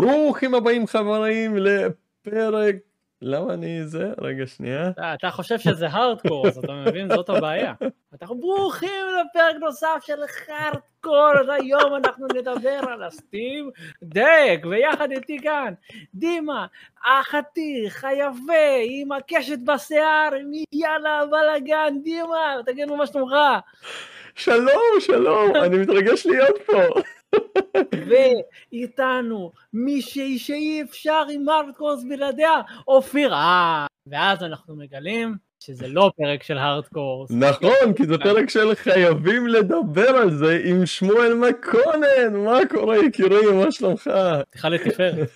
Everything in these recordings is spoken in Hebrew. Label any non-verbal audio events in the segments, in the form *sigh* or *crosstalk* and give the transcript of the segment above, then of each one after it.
ברוכים הבאים חברים לפרק למה אני זה? רגע שנייה. אתה, חושב שזה הארדקור, אז אתה מבין? זאת הבעיה. אתה ברוכים לפרק נוסף של הארדקור, אז היום אנחנו נדבר על הסטים דק, ויחד איתי כאן, דימה, החתיך, היפה, עם הקשת בשיער, עם יאללה בלאגן, דימה, תגיד לנו מה שלומך. שלום, שלום, אני מתרגש להיות פה. *laughs* ואיתנו מישהי שאי אפשר עם הארדקורס בלעדיה, אופיר. אה, ואז אנחנו מגלים שזה לא פרק של הארדקור. נכון, כי זה פרק של חייבים לדבר על זה עם שמואל מקונן, מה קורה יקירי, מה שלומך? סליחה לתפארת.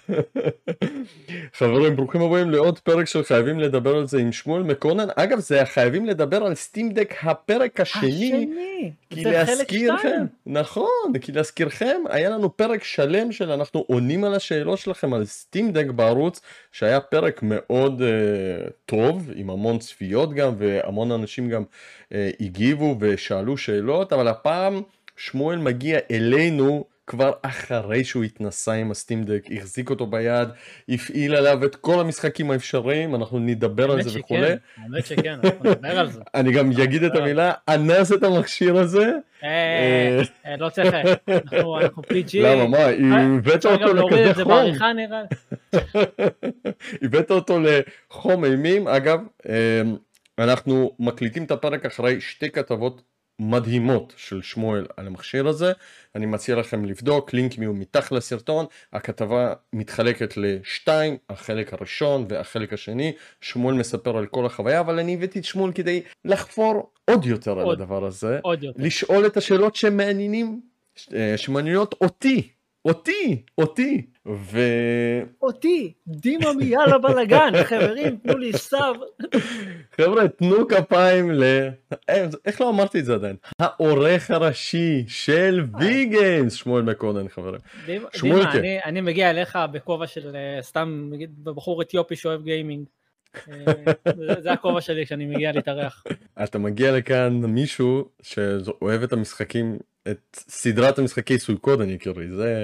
*laughs* חברים, ברוכים הבאים לעוד פרק של חייבים לדבר על זה עם שמואל מקונן. אגב, זה חייבים לדבר על סטימדק הפרק השני. השני, כי זה חלק להזכירכם. נכון, כי להזכירכם, היה לנו פרק שלם של אנחנו עונים על השאלות שלכם על סטימדק בערוץ, שהיה פרק מאוד uh, טוב, עם המון צפיות גם, והמון אנשים גם uh, הגיבו ושאלו שאלות, אבל הפעם שמואל מגיע אלינו כבר אחרי שהוא התנסה עם הסטימדק, החזיק אותו ביד, הפעיל עליו את כל המשחקים האפשריים, אנחנו נדבר על זה וכולי. שכן, האמת שכן, אנחנו נדבר על זה. *laughs* אני גם אגיד את המילה, אנס את המכשיר הזה. אה, אה, לא צריך, אנחנו PG. למה, מה, הבאת אותו לכזה חום? *laughs* הבאת אותו לחום אימים. אגב, אנחנו מקליטים את הפרק אחרי שתי כתבות מדהימות של שמואל על המכשיר הזה. אני מציע לכם לבדוק, לינקים יהיו מתחת לסרטון. הכתבה מתחלקת לשתיים, החלק הראשון והחלק השני. שמואל מספר על כל החוויה, אבל אני הבאתי את שמואל כדי לחפור עוד יותר על עוד. הדבר הזה. עוד יותר. לשאול את השאלות שמעניינים, אה, שמעניינות אותי, אותי, אותי. ו... אותי, דימה מיאללה בלאגן, חברים, תנו לי סאב. חבר'ה, תנו כפיים ל... אה, איך לא אמרתי את זה עדיין? העורך הראשי של ויגנס, שמואל מקונן, חברים. דימה. דימה, אני- מגיע אליך בכובע של אה, סתם, נגיד, בחור אתיופי שאוהב גיימינג. אה, זה הכובע שלי כשאני מגיע להתארח. אתה מגיע לכאן מישהו שאוהב את המשחקים, את סדרת המשחקי סויקודן יקירי, זה,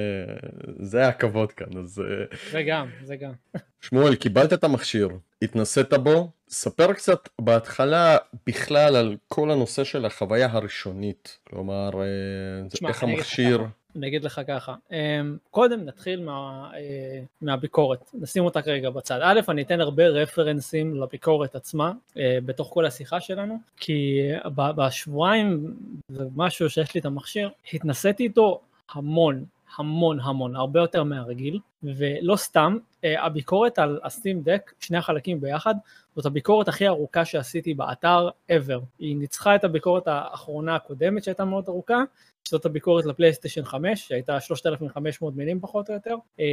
זה הכבוד כאן, אז אה, זה גם, זה גם. שמואל, קיבלת את המכשיר, התנסית בו, ספר קצת בהתחלה בכלל על כל הנושא של החוויה הראשונית, כלומר, אה, תשמע, איך אני המכשיר. אני אגיד לך ככה, אמ, קודם נתחיל מה, אה, מהביקורת, נשים אותה כרגע בצד. א', אני אתן הרבה רפרנסים לביקורת עצמה אה, בתוך כל השיחה שלנו, כי אה, בשבועיים ומשהו שיש לי את המכשיר, התנסיתי איתו המון, המון המון, הרבה יותר מהרגיל, ולא סתם, אה, הביקורת על הסטים דק, שני החלקים ביחד, זאת הביקורת הכי ארוכה שעשיתי באתר ever. היא ניצחה את הביקורת האחרונה הקודמת שהייתה מאוד ארוכה, זאת הביקורת לפלייסטיישן 5 שהייתה 3,500 מילים פחות או יותר, אה,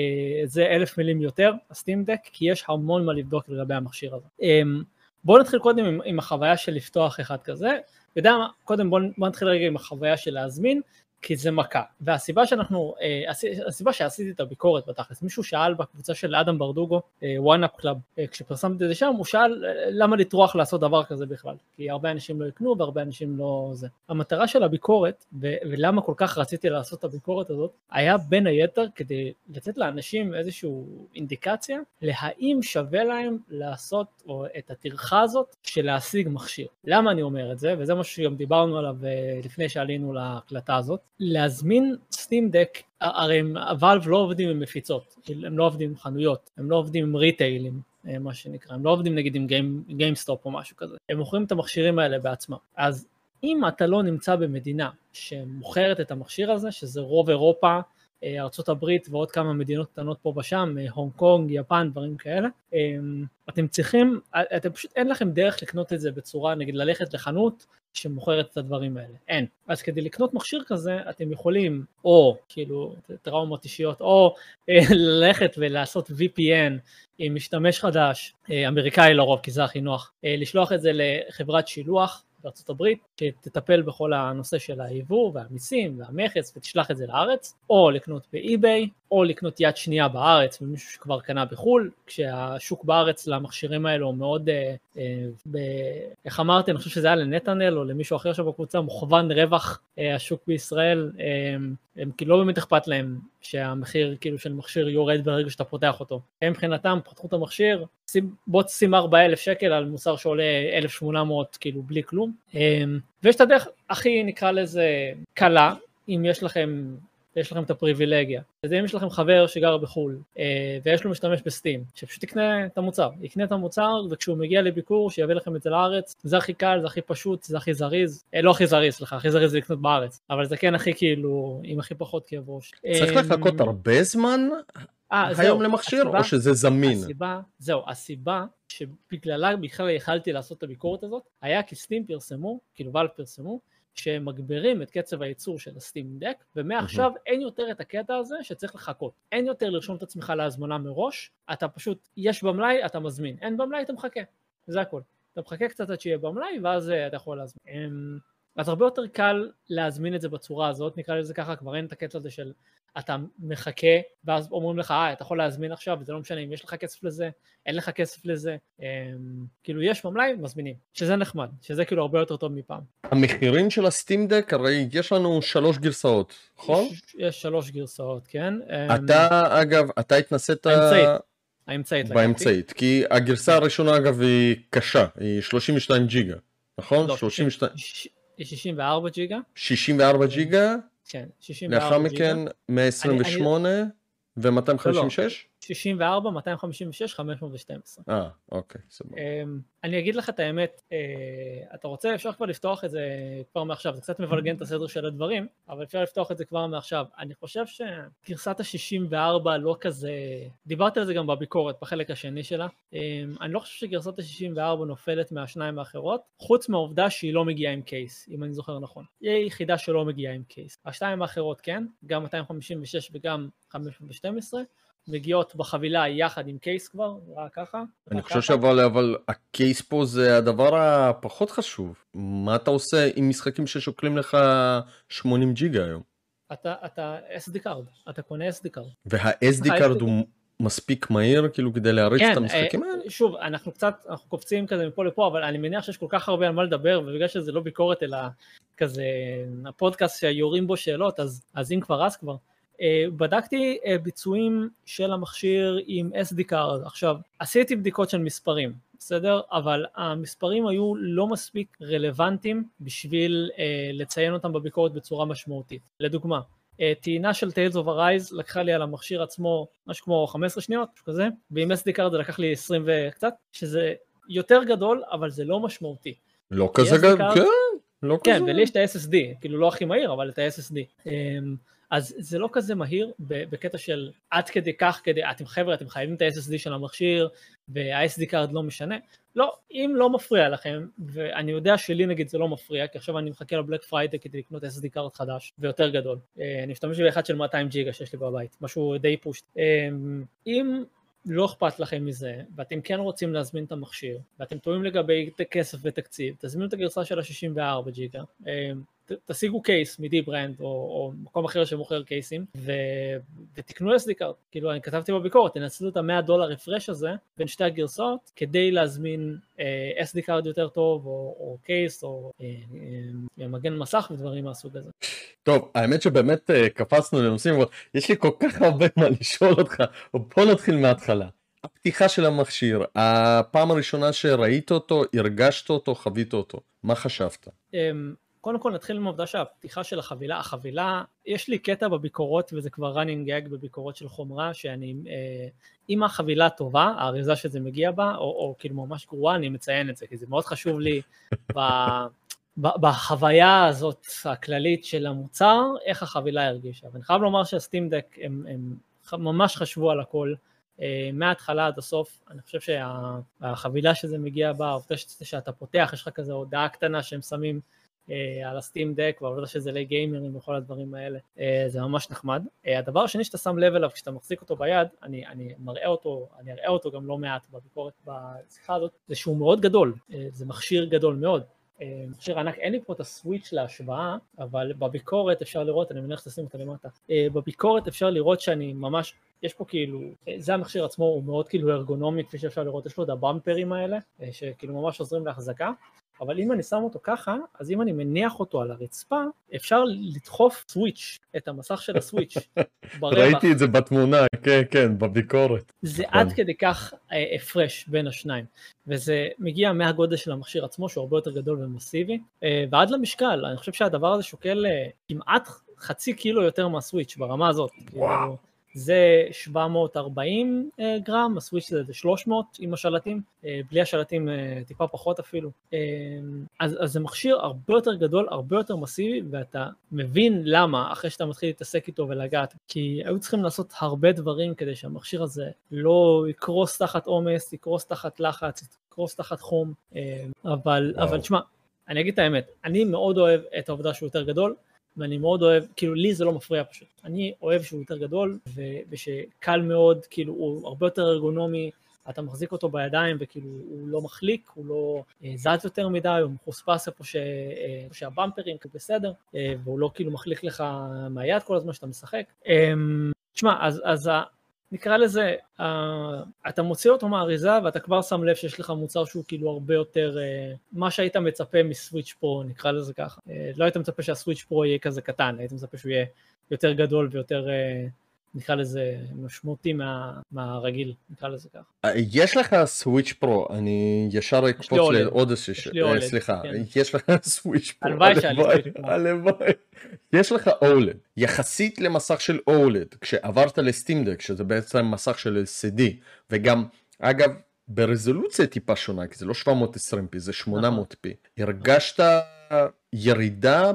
זה אלף מילים יותר, הסטים דק, כי יש המון מה לבדוק לגבי המכשיר הזה. אה, בואו נתחיל קודם עם, עם החוויה של לפתוח אחד כזה, אתה יודע מה, קודם בואו בוא נתחיל רגע עם החוויה של להזמין, כי זה מכה, והסיבה שאנחנו, אה, הס- הסיבה שעשיתי את הביקורת בתכלס, מישהו שאל בקבוצה של אדם ברדוגו, OneUp Club, כשפרסמתי את זה שם, הוא שאל אה, למה לטרוח לעשות דבר כזה בכלל, כי הרבה אנשים לא יקנו והרבה אנשים לא זה. המטרה של הביקורת, ו- ולמה כל כך רציתי לעשות את הביקורת הזאת, היה בין היתר כדי לתת לאנשים איזושהי אינדיקציה להאם שווה להם לעשות או את הטרחה הזאת של להשיג מכשיר. למה אני אומר את זה, וזה משהו שגם דיברנו עליו אה, לפני שעלינו להקלטה הזאת, להזמין Steam Deck, הרי ה Valve לא עובדים עם מפיצות, הם לא עובדים עם חנויות, הם לא עובדים עם ריטיילים. אה, מה שנקרא, הם לא עובדים נגיד עם GameStop או משהו כזה, הם מוכרים את המכשירים האלה בעצמם. אז אם אתה לא נמצא במדינה שמוכרת את המכשיר הזה, שזה רוב אירופה, אה, הברית ועוד כמה מדינות קטנות פה ושם, אה, הונג קונג, יפן, דברים כאלה, אה, אתם צריכים, אתם פשוט אין לכם דרך לקנות את זה בצורה, נגיד ללכת לחנות שמוכרת את הדברים האלה, אין. אז כדי לקנות מכשיר כזה, אתם יכולים או כאילו טראומות אישיות, או *laughs* ללכת ולעשות VPN עם משתמש חדש, אמריקאי לרוב כי זה הכי נוח, לשלוח את זה לחברת שילוח הברית, שתטפל בכל הנושא של היבוא והמיסים והמכס ותשלח את זה לארץ, או לקנות באי-ביי, או לקנות יד שנייה בארץ ממישהו שכבר קנה בחו"ל, כשהשוק בארץ למכשירים האלו מאוד uh, איך אמרתי, אני חושב שזה היה לנתנאל או למישהו אחר שם בקבוצה, מוכוון רווח השוק בישראל, הם כאילו לא באמת אכפת להם שהמחיר כאילו של מכשיר יורד ברגע שאתה פותח אותו. הם מבחינתם פתחו את המכשיר, בוא תשים 4,000 שקל על מוצר שעולה 1,800 כאילו בלי כלום. ויש את הדרך הכי נקרא לזה קלה, אם יש לכם יש לכם את הפריבילגיה. אז אם יש לכם חבר שגר בחו"ל אה, ויש לו משתמש בסטים, שפשוט יקנה את המוצר, יקנה את המוצר וכשהוא מגיע לביקור שיביא לכם את זה לארץ, זה הכי קל, זה הכי פשוט, זה הכי זריז, אה, לא הכי זריז, סליחה, הכי זריז זה לקנות בארץ, אבל זה כן הכי כאילו, עם הכי פחות כאב ראש. צריך אה, לחכות הרבה זמן היום למכשיר הסיבה- או שזה זמין? הסיבה, זהו, הסיבה שבגללה בכלל יכלתי לעשות את הביקורת הזאת, היה כי סטים פרסמו, כאילו ואלב פרסמו, שהם מגבירים את קצב הייצור של הסטים דק, ומעכשיו אין יותר את הקטע הזה שצריך לחכות. אין יותר לרשום את עצמך להזמנה מראש, אתה פשוט, יש במלאי, אתה מזמין, אין במלאי, אתה מחכה, זה הכל. אתה מחכה קצת עד שיהיה במלאי, ואז אה, אתה יכול להזמין. אז הרבה יותר קל להזמין את זה בצורה הזאת, נקרא לזה ככה, כבר אין את הקטע הזה של אתה מחכה, ואז אומרים לך, אה, אתה יכול להזמין עכשיו, וזה לא משנה אם יש לך כסף לזה, אין לך כסף לזה, אמ, כאילו יש במלאי, מזמינים, שזה נחמד, שזה כאילו הרבה יותר טוב מפעם. המחירים של הסטים דק, הרי יש לנו שלוש גרסאות, נכון? יש, יש שלוש גרסאות, כן? אמ, אתה אגב, אתה התנסית האמצעית. האמצעית. באמצעית, כי הגרסה הראשונה אגב היא קשה, היא 32 ג'יגה, נכון? לא, 32, ש- 64 ג'יגה, 64 ג'יגה, כן, 64 לאחר ג'יגה. מכן 128 ו-256? 64, 256, 512. אה, אוקיי, סבבה. אמ, אני אגיד לך את האמת, אה, אתה רוצה, אפשר כבר לפתוח את זה כבר מעכשיו, זה קצת מבלגן את הסדר של הדברים, אבל אפשר לפתוח את זה כבר מעכשיו. אני חושב שגרסת ה-64 לא כזה, דיברתי על זה גם בביקורת, בחלק השני שלה, אמ, אני לא חושב שגרסת ה-64 נופלת מהשניים האחרות, חוץ מהעובדה שהיא לא מגיעה עם case, אם אני זוכר נכון. היא היחידה שלא מגיעה עם case. השתיים האחרות כן, גם 256 וגם 512, מגיעות בחבילה יחד עם case כבר, רק ככה. אני חושב. שאבל אבל ה case פה זה הדבר הפחות חשוב. מה אתה עושה עם משחקים ששוקלים לך 80 ג'יגה היום? אתה, אתה SD card, אתה קונה SD card. וה-SD אה, card הוא מספיק מהיר כאילו כדי להריץ את המשחקים אה, האלה? שוב, אנחנו קצת, אנחנו קופצים כזה מפה לפה, אבל אני מניח שיש כל כך הרבה על מה לדבר, ובגלל שזה לא ביקורת אלא כזה הפודקאסט שיורים בו שאלות, אז, אז אם כבר אז כבר. אה, בדקתי אה, ביצועים של המכשיר עם SD card, עכשיו עשיתי בדיקות של מספרים, בסדר? אבל המספרים היו לא מספיק רלוונטיים בשביל אה, לציין אותם בביקורת בצורה משמעותית. לדוגמה, אה, טעינה של Tales of Arise לקחה לי על המכשיר עצמו משהו כמו 15 שניות, משהו כזה, ועם SD card זה לקח לי 20 וקצת, שזה יותר גדול, אבל זה לא משמעותי. לא כזה גדול? כן, לא כן, כזה. ולי יש את ה-SSD, כאילו לא הכי מהיר, אבל את ה-SSD. אמ, אז זה לא כזה מהיר בקטע של עד כדי כך, כדי, אתם חבר'ה, אתם חייבים את ה-SSD של המכשיר, וה- SD card לא משנה. לא, אם לא מפריע לכם, ואני יודע שלי נגיד זה לא מפריע, כי עכשיו אני מחכה ל Black Friday כדי לקנות SD card חדש, ויותר גדול. אה, אני משתמש באחד של 200 ג'יגה שיש לי בבית, משהו די פושט. אמ, אם לא אכפת לכם מזה, ואתם כן רוצים להזמין את המכשיר, ואתם תוהים לגבי כסף ותקציב, תזמינו את הגרסה של ה-64 ג'יגה, אה, תשיגו case מ dbrand או, או מקום אחר שמוכר קייסים, ו, ותקנו SD card. כאילו, אני כתבתי בביקורת, תנצלו את ה-100 דולר הפרש הזה בין שתי הגרסאות, כדי להזמין אה, SD card יותר טוב, או, או case, או אה, אה, מגן מסך ודברים מהסוג הזה. טוב, האמת שבאמת אה, קפצנו לנושאים, אבל יש לי כל כך הרבה *laughs* מה לשאול אותך, בוא נתחיל מההתחלה. הפתיחה של המכשיר, הפעם הראשונה שראית אותו, הרגשת אותו, חווית אותו, מה חשבת? קודם כל נתחיל עם העובדה שהפתיחה של החבילה, החבילה, יש לי קטע בביקורות וזה כבר running gag בביקורות של חומרה, שאני, אה, אם החבילה טובה, האריזה שזה מגיע בה, או, או כאילו ממש גרועה, אני מציין את זה, כי זה מאוד חשוב לי *laughs* ב, ב, בחוויה הזאת הכללית של המוצר, איך החבילה הרגישה. ואני חייב לומר שהסטים דק הם, הם ממש חשבו על הכל. אה, מההתחלה עד הסוף, אני חושב שהחבילה שזה מגיע בה, העובדה שאתה פותח, יש לך כזה הודעה קטנה שהם שמים אה, על הסטים דק, והעובדה שזה לגיימרים וכל הדברים האלה, אה, זה ממש נחמד. אה, הדבר השני שאתה שם לב אליו כשאתה מחזיק אותו ביד, אני, אני מראה אותו, אני אראה אותו גם לא מעט בביקורת בשיחה הזאת, זה שהוא מאוד גדול, אה, זה מכשיר גדול מאוד. אה, מכשיר ענק, אין לי פה את הסוויץ' להשוואה, אבל בביקורת אפשר לראות, אני מניח שתשים אותה למטה, אה, בביקורת אפשר לראות שאני ממש, יש פה כאילו, זה המכשיר עצמו, הוא מאוד כאילו ארגונומי, כפי שאפשר לראות, יש לו את הבמפרים האלה, שכאילו ממש עוזרים להחזקה, אבל אם אני שם אותו ככה, אז אם אני מניח אותו על הרצפה, אפשר לדחוף סוויץ', את המסך של הסוויץ'. *laughs* ראיתי את זה בתמונה, כן, כן, בביקורת. זה נכון. עד כדי כך אה, הפרש בין השניים, וזה מגיע מהגודל של המכשיר עצמו, שהוא הרבה יותר גדול ומסיבי, אה, ועד למשקל, אני חושב שהדבר הזה שוקל אה, כמעט חצי קילו יותר מהסוויץ' ברמה הזאת. וואו. כאילו, זה 740 אה, גרם, הסוויץ' זה 300 עם השלטים, אה, בלי השלטים אה, טיפה פחות אפילו. אז, אז זה מכשיר הרבה יותר גדול, הרבה יותר מסיבי, ואתה מבין למה אחרי שאתה מתחיל להתעסק איתו ולגעת, כי היו צריכים לעשות הרבה דברים כדי שהמכשיר הזה לא יקרוס תחת עומס, יקרוס תחת לחץ, יקרוס תחת חום, אבל, אבל תשמע, אני אגיד את האמת, אני מאוד אוהב את העובדה שהוא יותר גדול, ואני מאוד אוהב, כאילו לי זה לא מפריע פשוט. אני אוהב שהוא יותר גדול ו- ושקל מאוד, כאילו הוא הרבה יותר ארגונומי, אתה מחזיק אותו בידיים וכאילו הוא לא מחליק, הוא לא אה, זז יותר מדי, הוא מחוספס איפה ש... אה, שהבמפרים בסדר, אה, והוא לא כאילו מחליק לך מהיד כל הזמן שאתה משחק. אה, תשמע, אז, אז נקרא לזה, uh, אתה מוציא אותו מהאריזה ואתה כבר שם לב שיש לך מוצר שהוא כאילו הרבה יותר, uh, מה שהיית מצפה מסוויץ' פרו, נקרא לזה ככה. Uh, לא היית מצפה שהסוויץ' פרו יהיה כזה קטן, היית מצפה שהוא יהיה יותר גדול ויותר, uh, נקרא לזה, משמעותי מה, מהרגיל, נקרא לזה ככה. יש לך סוויץ' פרו, אני ישר אקפוץ לעוד איזה, סליחה, כן. יש לך סוויץ' פרו, הלוואי שהיה לי סוויץ' פרו. הלוואי. יש לך אולד, יחסית למסך של אולד, כשעברת לסטימדק, שזה בעצם מסך של LCD, וגם, אגב, ברזולוציה טיפה שונה, כי זה לא 720p, זה 800p. הרגשת ירידה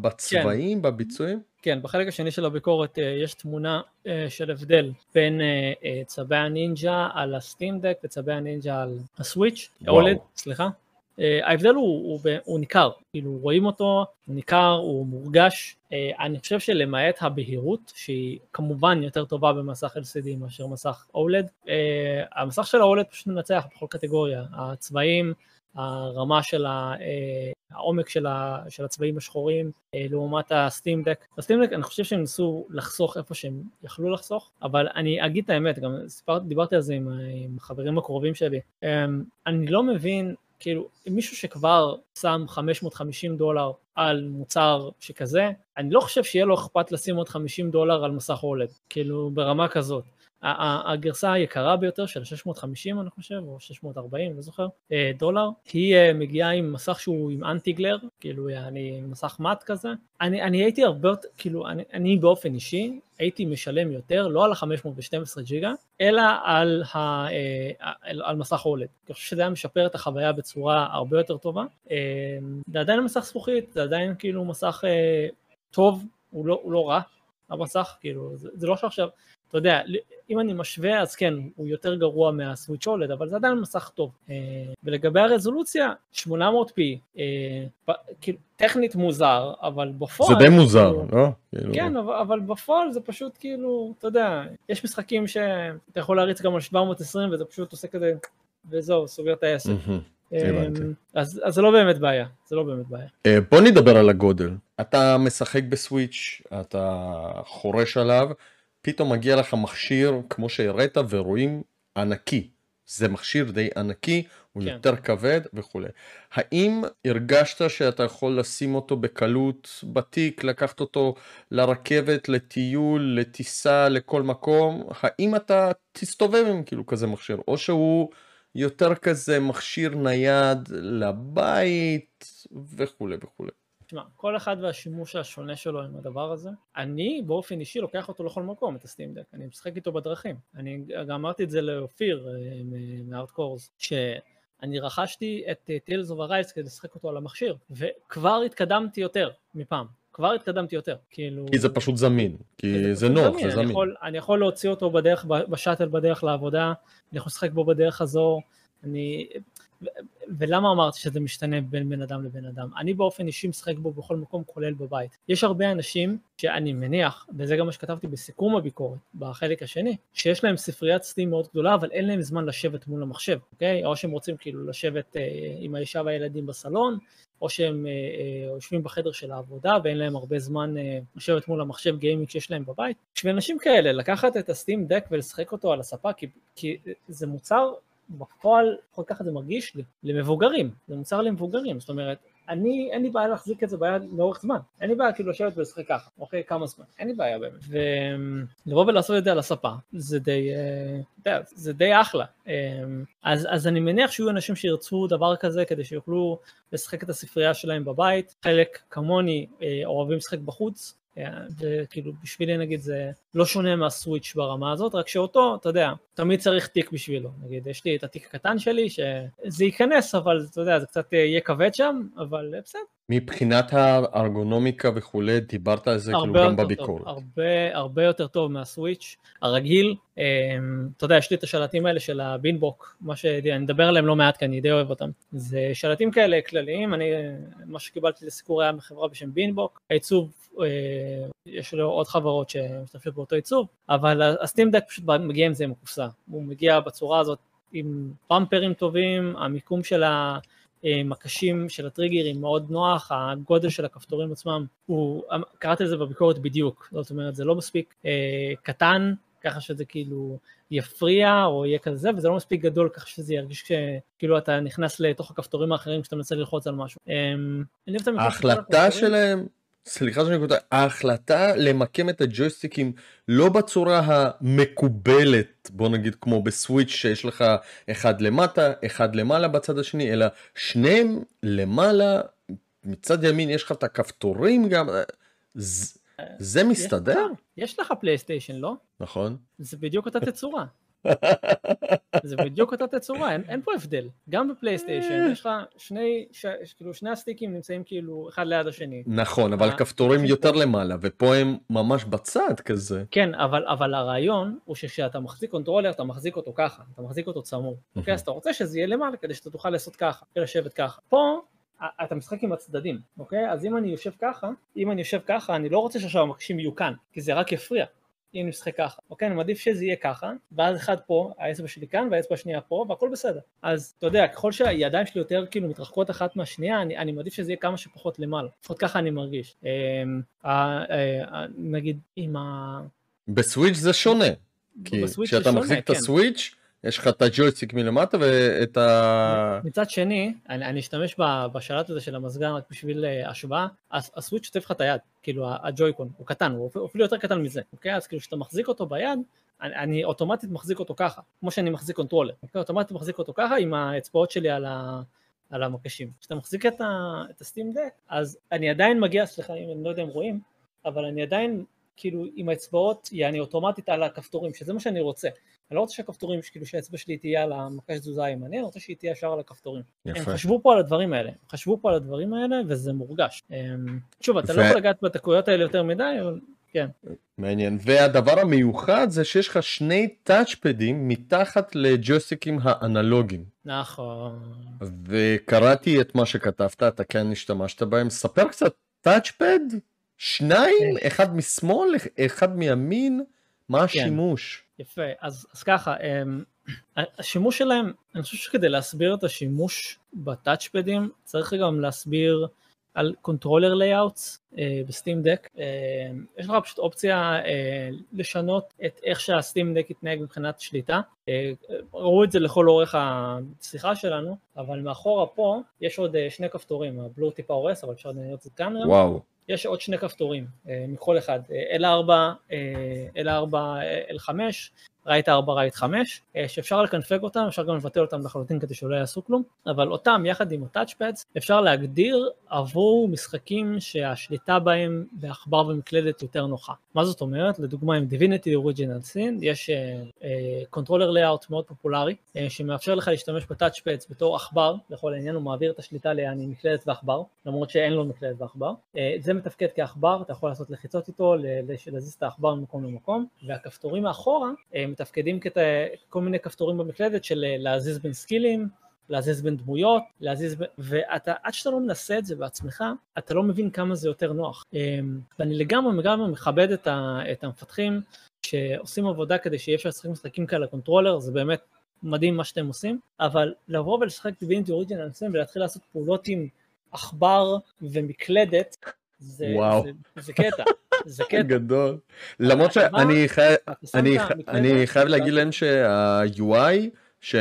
בצבעים, כן. בביצועים? כן, בחלק השני של הביקורת אה, יש תמונה אה, של הבדל בין אה, צבי הנינג'ה על הסטימדק וצבי הנינג'ה על הסוויץ', אולד, סליחה. ההבדל הוא, הוא, הוא ניכר, כאילו רואים אותו, הוא ניכר, הוא מורגש, אני חושב שלמעט הבהירות שהיא כמובן יותר טובה במסך LCD מאשר מסך OLED, uh, המסך של ה-OLED פשוט מנצח בכל קטגוריה, הצבעים, הרמה של ה, uh, העומק של, ה, של הצבעים השחורים uh, לעומת הסטים דק. בסטים דק אני חושב שהם ניסו לחסוך איפה שהם יכלו לחסוך, אבל אני אגיד את האמת, גם סיפר, דיברתי על זה עם, עם החברים הקרובים שלי, um, אני לא מבין כאילו, מישהו שכבר שם 550 דולר על מוצר שכזה, אני לא חושב שיהיה לו אכפת לשים עוד 50 דולר על מסך אולד, כאילו ברמה כזאת. הגרסה היקרה ביותר של 650 אני חושב, או 640, לא זוכר, אה, דולר, היא אה, מגיעה עם מסך שהוא עם אנטי גלר, כאילו אני מסך מאט כזה. אני, אני הייתי הרבה יותר, כאילו אני, אני באופן אישי הייתי משלם יותר, לא על ה-512 ג'יגה, אלא על, ה, אה, על, על מסך אולד. אני חושב שזה היה משפר את החוויה בצורה הרבה יותר טובה. זה עדיין מסך זכוכית, זה עדיין כאילו מסך טוב, הוא לא, הוא לא רע, המסך, כאילו, זה, זה לא שעכשיו, אתה יודע, אם אני משווה אז כן, הוא יותר גרוע מהסוויץ' אולד, אבל זה עדיין מסך טוב. אה, ולגבי הרזולוציה, 800p, אה, כאילו, טכנית מוזר, אבל בפועל... זה די מוזר, כאילו, לא? כאילו... כן, אבל, אבל בפועל זה פשוט כאילו, אתה יודע, יש משחקים שאתה יכול להריץ גם על 720 וזה פשוט עושה כזה, וזהו, סוגר את העסק. אה, אז, אז זה לא באמת בעיה, זה לא באמת בעיה. בוא נדבר על הגודל. אתה משחק בסוויץ', אתה חורש עליו, פתאום מגיע לך מכשיר כמו שהראית ורואים ענקי. זה מכשיר די ענקי, הוא כן. יותר כבד וכולי. האם הרגשת שאתה יכול לשים אותו בקלות בתיק, לקחת אותו לרכבת, לטיול, לטיסה, לכל מקום? האם אתה תסתובב עם כאילו כזה מכשיר, או שהוא יותר כזה מכשיר נייד לבית וכולי וכולי? תשמע, כל אחד והשימוש השונה שלו עם הדבר הזה. אני באופן אישי לוקח אותו לכל מקום, את ה Steam Deck, אני משחק איתו בדרכים. אני גם אמרתי את זה לאופיר אה, מארטקורס, שאני רכשתי את Tales of Arise כדי לשחק אותו על המכשיר, וכבר התקדמתי יותר מפעם. כבר התקדמתי יותר, כאילו... כי זה פשוט זמין, כי זה, זה נוח, זמין. זה זמין. אני יכול, אני יכול להוציא אותו בדרך, בשאטל בדרך לעבודה, אני יכול לשחק בו בדרך הזו, אני... ולמה אמרתי שזה משתנה בין בן אדם לבן אדם? אני באופן אישי משחק בו בכל מקום כולל בבית. יש הרבה אנשים שאני מניח, וזה גם מה שכתבתי בסיכום הביקורת, בחלק השני, שיש להם ספריית סטים מאוד גדולה, אבל אין להם זמן לשבת מול המחשב, אוקיי? או שהם רוצים כאילו לשבת אה, עם האישה והילדים בסלון, או שהם אה, אה, יושבים בחדר של העבודה ואין להם הרבה זמן אה, לשבת מול המחשב גיימינג שיש להם בבית. בשביל אנשים כאלה, לקחת את הסטים דק ולשחק אותו על הספה, כי, כי זה מוצר בפועל, לפחות ככה זה מרגיש לי, למבוגרים, זה מוצר למבוגרים, זאת אומרת, אני, אין לי בעיה להחזיק את זה ביד לאורך זמן, אין לי בעיה כאילו לשבת ולשחק ככה, אוקיי, כמה זמן, אין לי בעיה באמת, ולבוא ולעשות את זה על הספה, זה די, אה, זה די אחלה, אה, אז, אז אני מניח שיהיו אנשים שירצו דבר כזה כדי שיוכלו לשחק את הספרייה שלהם בבית, חלק כמוני אה, אוהבים לשחק בחוץ, וכאילו בשבילי נגיד זה לא שונה מהסוויץ' ברמה הזאת, רק שאותו, אתה יודע, תמיד צריך תיק בשבילו. נגיד, יש לי את התיק הקטן שלי, שזה ייכנס, אבל אתה יודע, זה קצת יהיה כבד שם, אבל בסדר. מבחינת הארגונומיקה וכולי, דיברת על זה כאילו גם בביקורת. טוב, הרבה, הרבה יותר טוב מהסוויץ' הרגיל. אמ, אתה יודע, יש לי את השלטים האלה של הבינבוק, מה שאני מדבר עליהם לא מעט, כי אני די אוהב אותם. זה שלטים כאלה כלליים, אני, מה שקיבלתי לסיקור היה מחברה בשם בינבוק. העיצוב, אה, יש לו עוד חברות שמשתתפות באותו עיצוב, אבל הסטים דק פשוט מגיע עם זה עם הקופסה. הוא מגיע בצורה הזאת עם פמפרים טובים, המיקום של המקשים של הטריגרים מאוד נוח, הגודל של הכפתורים עצמם, הוא, קראתי לזה בביקורת בדיוק, זאת אומרת זה לא מספיק אה, קטן, ככה שזה כאילו יפריע או יהיה כזה, וזה לא מספיק גדול ככה שזה ירגיש כאילו אתה נכנס לתוך הכפתורים האחרים כשאתה מנסה ללחוץ על משהו. אה, ההחלטה שלהם סליחה שאני קוטע, ההחלטה למקם את הג'ויסטיקים לא בצורה המקובלת, בוא נגיד כמו בסוויץ' שיש לך אחד למטה, אחד למעלה בצד השני, אלא שניהם למעלה, מצד ימין יש לך את הכפתורים גם, זה, זה מסתדר? יש לך פלייסטיישן, לא? נכון. זה בדיוק אותה תצורה. זה בדיוק אותה תצורה, אין, אין פה הבדל. גם בפלייסטיישן יש לך שני, ש, כאילו שני הסטיקים נמצאים כאילו אחד ליד השני. נכון, אבל כפתורים יותר למעלה, ופה הם ממש בצד כזה. כן, אבל, אבל הרעיון הוא שכשאתה מחזיק controller, אתה מחזיק אותו ככה, אתה מחזיק אותו צמוד. אוקיי, אז אתה רוצה שזה יהיה למעלה כדי שאתה תוכל לעשות ככה, לשבת ככה. פה אתה משחק עם הצדדים, אוקיי? אז אם אני יושב ככה, אם אני יושב ככה, אני לא רוצה שעכשיו המקשים יהיו כאן, כי זה רק יפריע. אם נשחק ככה, אוקיי? אני מעדיף שזה יהיה ככה, ואז אחד פה, האצבע שלי כאן והאצבע השנייה פה, והכל בסדר. אז אתה יודע, ככל שהידיים שלי יותר כאילו מתרחקות אחת מהשנייה, אני, אני מעדיף שזה יהיה כמה שפחות למעלה. לפחות ככה אני מרגיש. אה, אה, אה, נגיד עם ה... בסוויץ' זה שונה. כי כשאתה מחזיק את כן. הסוויץ', יש לך את הג'ויסטיק מלמטה ואת ה... מצד שני, אני, אני אשתמש בשלט הזה של המזגן רק בשביל uh, השוואה, ה Switch שוטף לך את היד, כאילו ה Joy-Con, הוא קטן, הוא אפילו יותר קטן מזה, אוקיי? אז כאילו כשאתה מחזיק אותו ביד, אני, אני אוטומטית מחזיק אותו ככה, כמו שאני מחזיק controller, אוקיי? אוטומטית מחזיק אותו ככה עם האצבעות שלי על, ה, על המקשים. כשאתה מחזיק את, ה, את ה Steam Deck, אז אני עדיין מגיע, סליחה אם אני לא יודע אם רואים, אבל אני עדיין כאילו עם האצבעות יעני אוטומטית על הכפתורים, שזה מה שאני רוצה. אני לא רוצה שהכפתורים, כאילו שהאצבע שלי תהיה על המקש תזוזה הימני, אני רוצה שהיא תהיה ישר על הכפתורים. יפה. הם חשבו פה על הדברים האלה, הם חשבו פה על הדברים האלה וזה מורגש. אמ, שוב, אתה. לא יכול לגעת בדקויות האלה יותר מדי, אבל כן. מעניין. והדבר המיוחד זה שיש לך שני טאצ'פדים מתחת לג'ויסטיקים האנלוגיים. נכון. וקראתי את מה שכתבת, אתה כן השתמשת בהם. ספר קצת, טאצ'פד? שניים? כן. אחד משמאל, אחד מימין? מה כן. השימוש? יפה, אז, אז ככה, אמ, השימוש שלהם, אני חושב שכדי להסביר את השימוש בטאצ'פדים, צריך גם להסביר על controller layouts ב Steam Deck. יש לך פשוט אופציה אה, לשנות את איך שה Steam Deck יתנהג מבחינת שליטה. אה, ראו את זה לכל אורך השיחה שלנו, אבל מאחורה פה יש עוד אה, שני כפתורים, ה blur טיפה הורס, אבל אפשר לראות את זה כאן. וואו. יש עוד שני כפתורים מכל אחד, L4, L4, L5, right 4, right 5, שאפשר לקנפג אותם, אפשר גם לבטל אותם לחלוטין כדי שלא יעשו כלום, אבל אותם יחד עם ה touchpads אפשר להגדיר עבור משחקים שהשליטה בהם בעכבר ומקלדת יותר נוחה. מה זאת אומרת? לדוגמה עם Divinity Original Sin יש controller אה, layout מאוד פופולרי אה, שמאפשר לך להשתמש ב touchpads בתור עכבר, לכל העניין הוא מעביר את השליטה ליעני מקלדת ועכבר, למרות שאין לו מקלדת ועכבר. אה, זה מתפקד כעכבר, אתה יכול לעשות לחיצות איתו, להזיז את העכבר ממקום למקום, והכפתורים מאחורה אה, מתפקדים ככל מיני כפתורים במקלדת של להזיז בין סקילים, להזיז בין דמויות, להזיז בין... ואתה, עד שאתה לא מנסה את זה בעצמך, אתה לא מבין כמה זה יותר נוח. אמ, ואני לגמרי לגמרי מכבד את, ה, את המפתחים שעושים עבודה כדי שיהיה אפשר לשחק משחקים כאלה controller, זה באמת מדהים מה שאתם עושים, אבל לבוא ולשחק Divinity Original ולהתחיל לעשות פעולות עם עכבר ומקלדת, זה, וואו. זה, זה קטע, זה קטע. גדול. למרות שאני חי- אתה שם אני את ח- המקלדת, אני חייב להגיד להם שה-UI ש-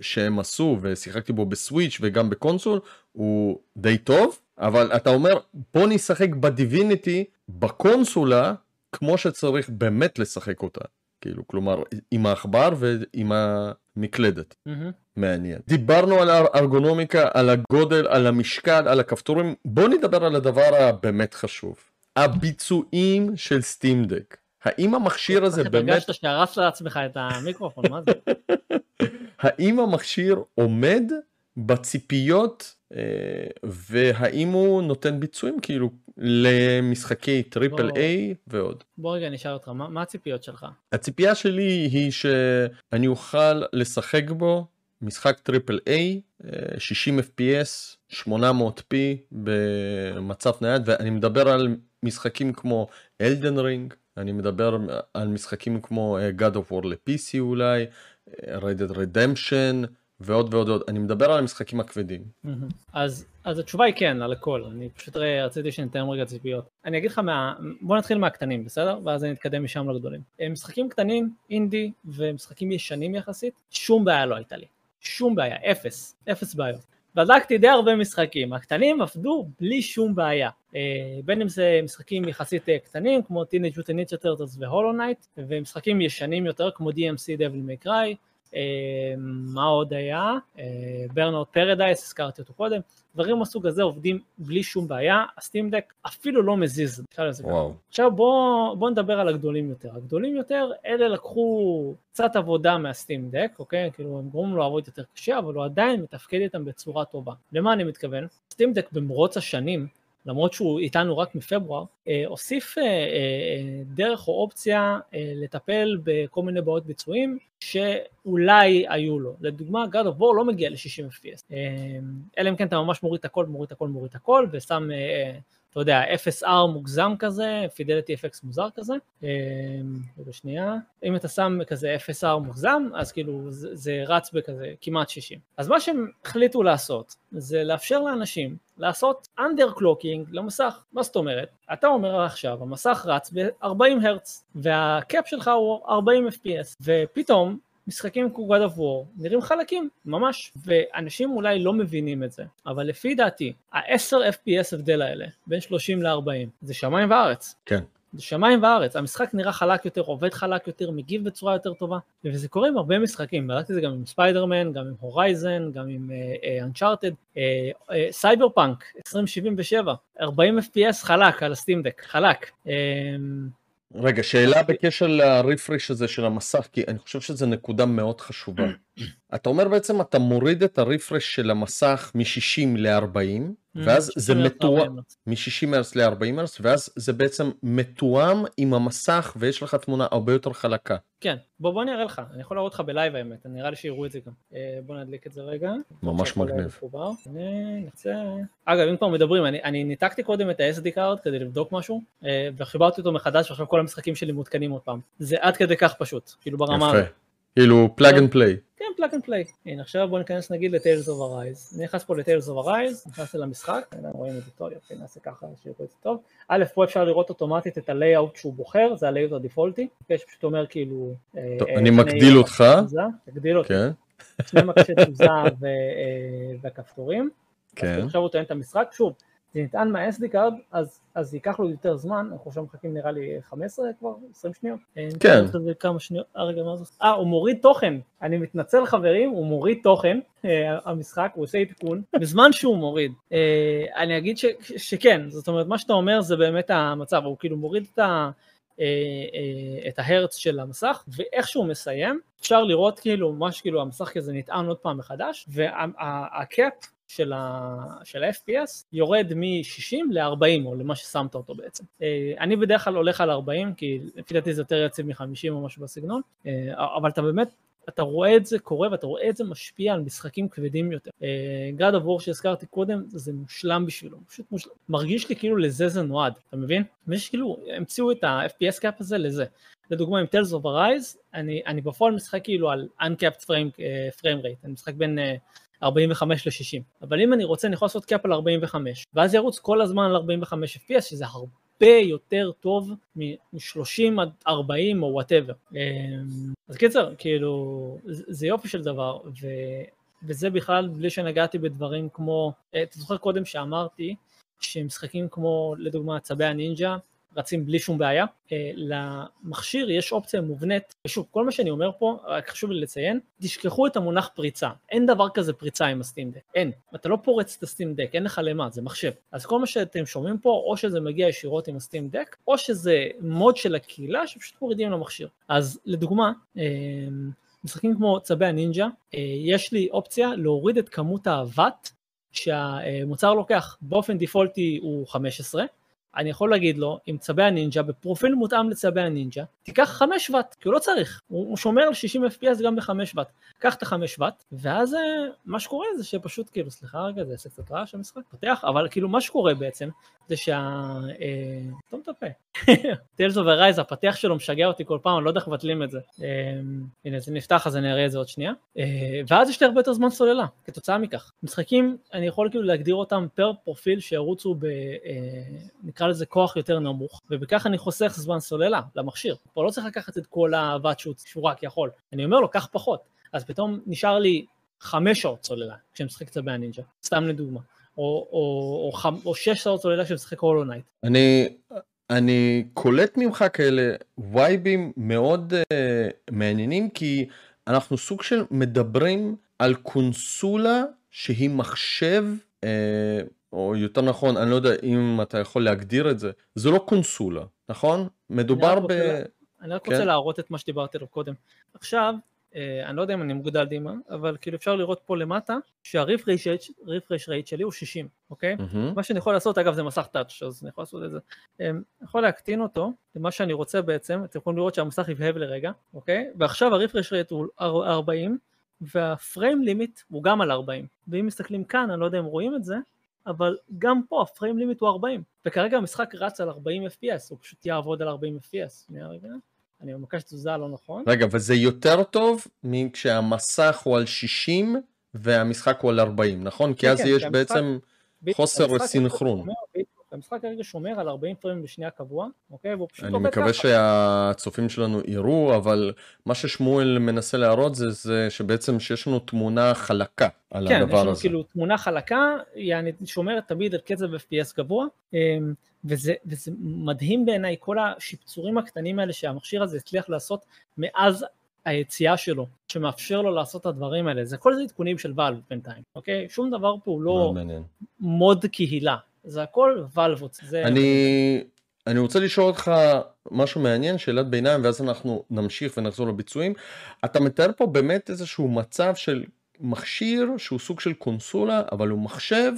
שהם עשו ושיחקתי בו ב Switch וגם בקונסול הוא די טוב אבל אתה אומר בוא נשחק בדיביניטי בקונסולה כמו שצריך באמת לשחק אותה כאילו כלומר עם העכבר ועם המקלדת מהמם. מעניין. דיברנו על הארגונומיקה, על הגודל, על המשקל, על הכפתורים. בוא נדבר על הדבר הבאמת חשוב. הביצועים של סטימדק. האם המכשיר הזה באמת, הרגשת שהרסת לעצמך את המיקרופון, מה זה? *laughs* האם המכשיר עומד בציפיות והאם הוא נותן ביצועים כאילו למשחקי triple A ועוד. בוא רגע נשאל אותך, מה מה הציפיות שלך? הציפייה שלי היא שאני אוכל לשחק בו משחק triple A, אה, 60 FPS, 800p במצב נייד, ואני מדבר על משחקים כמו Elden Ring, אני מדבר על משחקים כמו אה, God of War ל-PC אולי, אה, Red Dead Redemption ועוד ועוד ועוד, אני מדבר על המשחקים הכבדים. אז, אז התשובה היא כן, על הכל, אני פשוט רציתי שניתן רגע ציפיות. אני אגיד לך מה, בוא נתחיל מהקטנים, בסדר? ואז אני אתקדם משם לגדולים. אה, משחקים קטנים, אינדי ומשחקים ישנים יחסית, שום בעיה לא הייתה לי. שום בעיה, אפס, אפס בעיות. בדקתי די הרבה משחקים, הקטנים עבדו בלי שום בעיה. אה, בין אם זה משחקים יחסית אה, קטנים כמו Teenage Mutant Ninja Turtles ו Hollow Knight, ומשחקים ישנים יותר כמו DMC Devil May Cry, מה עוד היה? ברנאוט פרדייס, הזכרתי אותו קודם, דברים מהסוג הזה עובדים בלי שום בעיה, הסטים דק אפילו לא מזיז, נקרא לזה ככה. עכשיו בוא, בוא נדבר על הגדולים יותר. הגדולים יותר, אלה לקחו קצת עבודה מהסטים דק, אוקיי? כאילו הם גורמים לו לעבוד יותר קשה, אבל הוא עדיין מתפקד איתם בצורה טובה. למה אני מתכוון? סטים דק במרוץ השנים, למרות שהוא איתנו רק מפברואר, אה, הוסיף אה, אה, דרך או אופציה לטפל בכל מיני בעיות ביצועים שאולי היו לו. לדוגמה, God of War לא מגיע ל-60 FPS. אלא אם כן אתה ממש מוריד את הכל, מוריד את הכל, מוריד את הכל, ושם, אתה יודע, 0R מוגזם כזה, פידליטי אפקס מוזר כזה. אה, רגע שנייה. אם אתה שם כזה 0R מוגזם, אז כאילו זה, זה רץ בכזה כמעט 60. אז מה שהם החליטו לעשות, זה לאפשר לאנשים לעשות underclocking למסך. מה זאת אומרת? אתה אומר עכשיו, המסך רץ ב-40 הרץ, והקאפ שלך הוא 40 FPS, ופתאום משחקים כמו God of War נראים חלקים, ממש, ואנשים אולי לא מבינים את זה, אבל לפי דעתי, ה-10 FPS הבדל האלה, בין 30 ל-40, זה שמיים וארץ. כן. זה שמיים וארץ, המשחק נראה חלק יותר, עובד חלק יותר, מגיב בצורה יותר טובה, וזה קורה עם הרבה משחקים, בדקתי את זה גם עם ספיידרמן, גם עם Horizon, גם עם Uncharted, Cyberpunk 2077, 40 FPS חלק על ה Steam Deck, חלק. אה, רגע, שאלה בקשר לרפרש הזה של המסך, כי אני חושב שזו נקודה מאוד חשובה. *clears throat* אתה אומר בעצם אתה מוריד את הרפרש של המסך מ-60 ל-40, ואז זה מתואם, מ-60 הרץ ל-40 הרץ, ואז זה בעצם מתואם עם המסך ויש לך תמונה הרבה יותר חלקה. כן, בוא בוא אני אראה לך, אני יכול להראות לך בלייב האמת, נראה לי שיראו את זה גם. אה, בוא נדליק את זה רגע. ממש מגניב. אגב, אם כבר מדברים, אני, אני ניתקתי קודם את ה-SD card כדי לבדוק משהו, אה, וחיברתי אותו מחדש, ועכשיו כל המשחקים שלי מעודכנים עוד פעם. זה עד כדי כך פשוט, כאילו ברמה יפה. כאילו plug and play. כן, plug and play. הנה, עכשיו בוא ניכנס נגיד ל-Tales of Arise. אני נכנס פה ל-Tales of Arise, נכנסתי למשחק, הנה, רואים את זה טוב, יפה, נעשה ככה, שיראו את זה טוב. א', פה אפשר לראות אוטומטית את ה-layout שהוא בוחר, זה ה-layout הדפולטי, שפשוט אומר כאילו... אה, טוב, אה, אני מגדיל אותך. תזוזה, תגדיל אותי. כן, שני מקשי תזוזה אה, והכפתורים. כן. עכשיו הוא טוען את המשחק, שוב, זה נטען מה-SD card, אז, אז ייקח לו יותר זמן, אנחנו עכשיו מחכים נראה לי 15 כבר, 20 שניות. אה, כן. כמה שניות, אה רגע מה זה? אה, הוא מוריד תוכן, אני מתנצל חברים, הוא מוריד תוכן, אה, המשחק, הוא עושה עדכון, *laughs* בזמן שהוא מוריד. אה, אני אגיד ש, שכן, זאת אומרת, מה שאתה אומר זה באמת המצב, הוא כאילו מוריד את ה... את ההרץ של המסך, ואיך שהוא מסיים, אפשר לראות כאילו ממש כאילו המסך כזה נטען עוד פעם מחדש, והקאפ של ה- של ה-FPS יורד מ-60 ל-40 או למה ששמת אותו בעצם. אה, אני בדרך כלל הולך על 40 כי לפי דעתי זה יותר יציב מ-50 או משהו בסגנון, אה, אבל אתה באמת אתה רואה את זה קורה ואתה רואה את זה משפיע על משחקים כבדים יותר. God of War שהזכרתי קודם, זה מושלם בשבילו, פשוט מושלם. מרגיש לי כאילו לזה זה נועד, אתה מבין? ויש כאילו, המציאו את ה-FPS cap הזה לזה. לדוגמה עם Tales of Arise, אני, אני בפועל משחק כאילו על uncapped frame, אה, frame rate, אני משחק בין אה, 45 ל-60, אבל אם אני רוצה אני יכול לעשות cap על 45, ואז ירוץ כל הזמן על 45 FPS, שזה הרבה יותר טוב מ-30 עד 40 או whatever. אמ, אז קיצר, כאילו, זה יופי של דבר, ו... וזה בכלל בלי שנגעתי בדברים כמו, אה, אתה זוכר קודם שאמרתי שמשחקים כמו לדוגמה צבי הנינג'ה רצים בלי שום בעיה. אה, למכשיר יש אופציה מובנית, ושוב, כל מה שאני אומר פה, רק חשוב לי לציין, תשכחו את המונח פריצה. אין דבר כזה פריצה עם הסטים דק, אין. אתה לא פורץ את הסטים דק, אין לך למה, זה מחשב. אז כל מה שאתם שומעים פה, או שזה מגיע ישירות עם הסטים דק, או שזה מוד של הקהילה שפשוט מורידים למכשיר. אז לדוגמה, אה, משחקים כמו צבי הנינג'ה, אה, יש לי אופציה להוריד את כמות הוואט שהמוצר לוקח. באופן דיפולטי הוא 15, אני יכול להגיד לו, עם צבי הנינג'ה, בפרופיל מותאם לצבי הנינג'ה, תיקח 5 ואט, כי הוא לא צריך, הוא, שומר על 60 FPS גם ב-5 ואט. קח את ה-5 ואט, ואז אה, מה שקורה זה שפשוט, כאילו, סליחה רגע, זה עסק קצת רעש המשחק, פותח, אבל כאילו מה שקורה בעצם, זה שה... סתום את הפה. Tales of Arise, הפתיח שלו משגע אותי כל פעם, אני לא יודע איך מבטלים את זה. אה, הנה, זה נפתח, אז אני אראה את זה עוד שנייה. אה, ואז יש לי הרבה יותר זמן סוללה, כתוצאה מכך. משחקים, אני יכול כאילו להגדיר אותם פר פרופיל שירוצו ב... נקרא לזה כוח יותר נמוך, ובכך אני חוסך זמן סוללה למכשיר. פה לא צריך לקחת את כל הוואט שהוא רק יכול. אני אומר לו, קח פחות. אז פתאום נשאר לי חמש שעות סוללה כשאני משחק קצת בהנינג'ה, סתם לדוגמה. או, או, או, חמ, או שש שעות סוללה כשאני משחק Hollow Knight. אני, אני קולט ממך כאלה וייבים מאוד אה, מעניינים, כי אנחנו סוג של מדברים על קונסולה שהיא מחשב, אה, או יותר נכון, אני לא יודע אם אתה יכול להגדיר את זה, זה לא קונסולה, נכון? מדובר ב... אני רק כן? רוצה להראות את מה שדיברתי עליו קודם. עכשיו, אני לא יודע אם אני מוגדל דימה, אבל כאילו אפשר לראות פה למטה שהריפרש רייט שלי הוא 60, אוקיי? Mm-hmm. מה שאני יכול לעשות, אגב זה מסך טאץ', אז אני יכול לעשות את זה. אה, אני יכול להקטין אותו למה שאני רוצה בעצם, אתם יכולים לראות שהמסך יבהב לרגע, אוקיי? ועכשיו הריפרש רייט הוא 40, והפריים לימיט הוא גם על 40. ואם מסתכלים כאן, אני לא יודע אם רואים את זה, אבל גם פה הפריים לימיט הוא 40, וכרגע המשחק רץ על 40 FPS, הוא פשוט יעבוד על 40 FPS. שנייה רגע. אני במקש תזוזה לא נכון. רגע, וזה יותר טוב מכשהמסך הוא על 60 והמשחק הוא על 40, נכון? כי כן, אז כן, יש בעצם חוסר סינכרון. המשחק כרגע שומר על 40 פרמים בשנייה קבוע, אוקיי? והוא פשוט עובד ככה. אני מקווה שהצופים שלנו יראו, אבל מה ששמואל מנסה להראות זה, זה שבעצם שיש לנו תמונה חלקה על כן, הדבר הזה. כן, יש לנו כאילו תמונה חלקה, היא שומרת תמיד על קצב FPS גבוה. אמ, וזה, וזה מדהים בעיניי כל השיפצורים הקטנים האלה שהמכשיר הזה הצליח לעשות מאז היציאה שלו, שמאפשר לו לעשות את הדברים האלה, זה כל זה עדכונים של ואלב בינתיים, אוקיי? שום דבר פה הוא לא מוד קהילה, זה הכל ואלבות. זה... אני, אני רוצה לשאול אותך משהו מעניין, שאלת ביניים, ואז אנחנו נמשיך ונחזור לביצועים. אתה מתאר פה באמת איזשהו מצב של מכשיר שהוא סוג של קונסולה, אבל הוא מחשב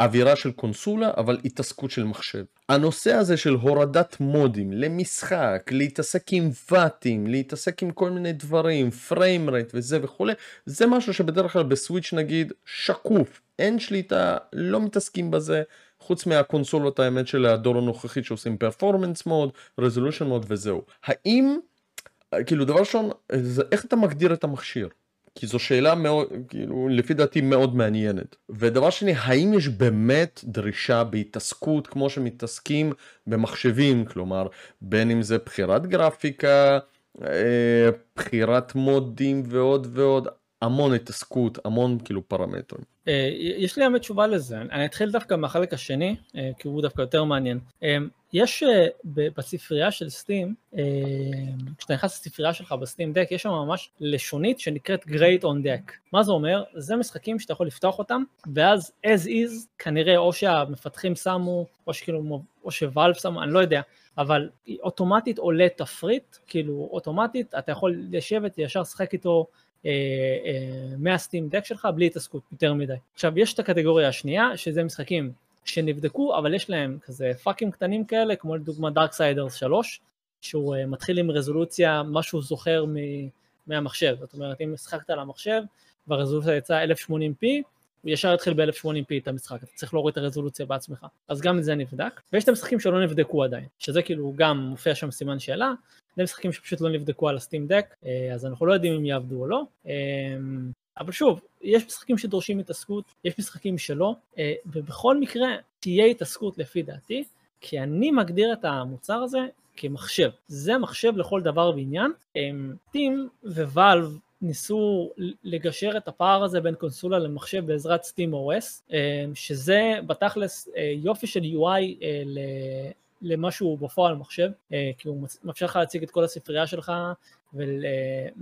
אווירה של קונסולה אבל התעסקות של מחשב. הנושא הזה של הורדת מודים למשחק, להתעסק עם ואטים, להתעסק עם כל מיני דברים, פריים רייט וזה וכולי, זה משהו שבדרך כלל בסוויץ' נגיד שקוף, אין שליטה, לא מתעסקים בזה, חוץ מהקונסולות האמת של הדור הנוכחית שעושים פרפורמנס מוד, רזולושן מוד וזהו. האם, כאילו דבר ראשון, איך אתה מגדיר את המכשיר? כי זו שאלה מאוד, כאילו, לפי דעתי מאוד מעניינת. ודבר שני, האם יש באמת דרישה בהתעסקות כמו שמתעסקים במחשבים, כלומר, בין אם זה בחירת גרפיקה, אה, בחירת מודים ועוד ועוד, המון התעסקות, המון כאילו פרמטרים. אה, יש לי האמת תשובה לזה, אני אתחיל דווקא מהחלק השני, אה, כי הוא דווקא יותר מעניין. אה, יש בספרייה של סטים, כשאתה נכנס לספרייה שלך בסטים דק, יש שם ממש לשונית שנקראת Great on Deck. מה זה אומר? זה משחקים שאתה יכול לפתוח אותם, ואז as is, כנראה או שהמפתחים שמו, או שכאילו, או שוואלף שמו, אני לא יודע, אבל אוטומטית עולה תפריט, כאילו אוטומטית, אתה יכול לשבת ישר לשחק איתו מה Steam Deck שלך בלי התעסקות יותר מדי. עכשיו יש את הקטגוריה השנייה שזה משחקים שנבדקו אבל יש להם כזה פאקים קטנים כאלה כמו לדוגמה Darksiders 3 שהוא uh, מתחיל עם רזולוציה מה שהוא זוכר מהמחשב, זאת אומרת אם שחקת על המחשב והרזולוציה יצאה 1080p, הוא ישר יתחיל ב-1080p את המשחק, אתה צריך להוריד את הרזולוציה בעצמך. אז גם את זה נבדק, ויש את המשחקים שלא נבדקו עדיין, שזה כאילו גם מופיע שם סימן שאלה, זה משחקים שפשוט לא נבדקו על הסטים דק, אז אנחנו לא יודעים אם יעבדו או לא. אבל שוב, יש משחקים שדורשים התעסקות, יש משחקים שלא, אה, ובכל מקרה תהיה התעסקות לפי דעתי, כי אני מגדיר את המוצר הזה כמחשב. זה מחשב לכל דבר ועניין. טים וואלב ניסו לגשר את הפער הזה בין קונסולה למחשב בעזרת סטים OS, שזה בתכלס אה, יופי של UI אה, למשהו בפועל מחשב, כי הוא מאפשר לך להציג את כל הספרייה שלך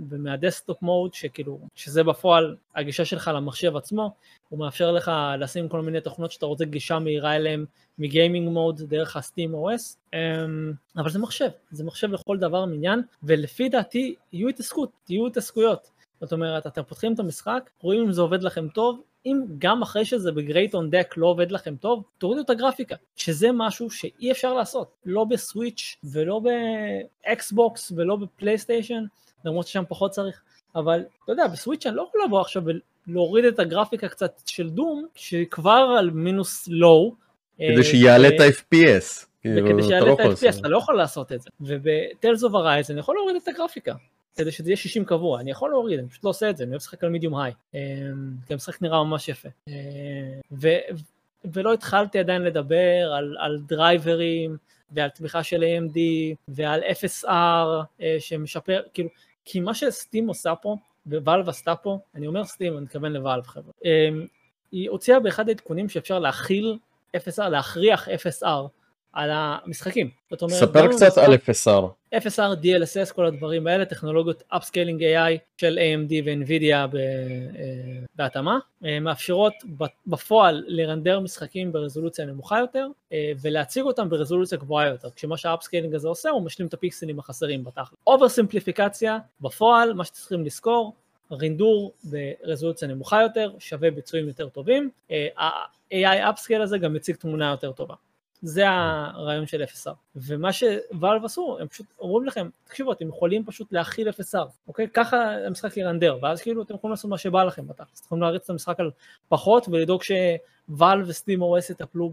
ומה desktop mode שכאילו שזה בפועל הגישה שלך למחשב עצמו הוא מאפשר לך לשים כל מיני תוכנות שאתה רוצה גישה מהירה אליהם מ gaming mode דרך ה SteamOS אמ, אבל זה מחשב זה מחשב לכל דבר ועניין ולפי דעתי יהיו התעסקות יהיו התעסקויות. זאת אומרת אתם פותחים את המשחק רואים אם זה עובד לכם טוב אם גם אחרי שזה ב Great on Deck לא עובד לכם טוב, תורידו את הגרפיקה, שזה משהו שאי אפשר לעשות, לא בסוויץ' ולא באקסבוקס ולא בפלייסטיישן, למרות ששם פחות צריך, אבל אתה יודע, בסוויץ' אני לא יכול לבוא עכשיו ולהוריד את הגרפיקה קצת של Doom, שכבר על מינוס low. כדי אה, שיעלה את ה-FPS. וכדי כאילו, שיעלה לא את ה-FPS, אתה לא יכול לעשות את זה. אוף הרייז אני יכול להוריד את הגרפיקה. כדי שזה יהיה 60 קבוע, אני יכול להוריד, אני פשוט לא עושה את זה, אני אוהב לשחק על medium high, אמ, כי המשחק נראה ממש יפה. אמ, ו, ולא התחלתי עדיין לדבר על, על דרייברים ועל תמיכה של AMD ועל FSR אה, שמשפר, כאילו, כי מה שסטים עושה פה, ווואלב עשתה פה, אני אומר סטים, אני מתכוון לוואלב חבר'ה, אמ, היא הוציאה באחד העדכונים שאפשר להכיל FSR, להכריח FSR על המשחקים. אומרת, ספר קצת על FSR. FSR, DLSS, כל הדברים האלה, טכנולוגיות Upscaling AI של AMD ו-NVIDIA אה, בהתאמה, אה, מאפשרות בפועל לרנדר משחקים ברזולוציה נמוכה יותר אה, ולהציג אותם ברזולוציה גבוהה יותר, כשמה שה-Upscaling הזה עושה הוא משלים את הפיקסלים החסרים בתכל'ס. אובר סימפליפיקציה, בפועל, מה שצריכים לזכור, רינדור ברזולוציה נמוכה יותר, שווה ביצועים יותר טובים, ה-AI Upscale הזה גם מציג תמונה יותר טובה. זה הרעיון של FSR. ומה שוואלב עשו, הם פשוט אומרים לכם, תקשיבו, אתם יכולים פשוט להכיל FSR, אוקיי? ככה המשחק ירנדר, ואז כאילו אתם יכולים לעשות מה שבא לכם בתכלס, אתם יכולים להריץ את המשחק על פחות ולדאוג שוואלב וסטים OS יטפלו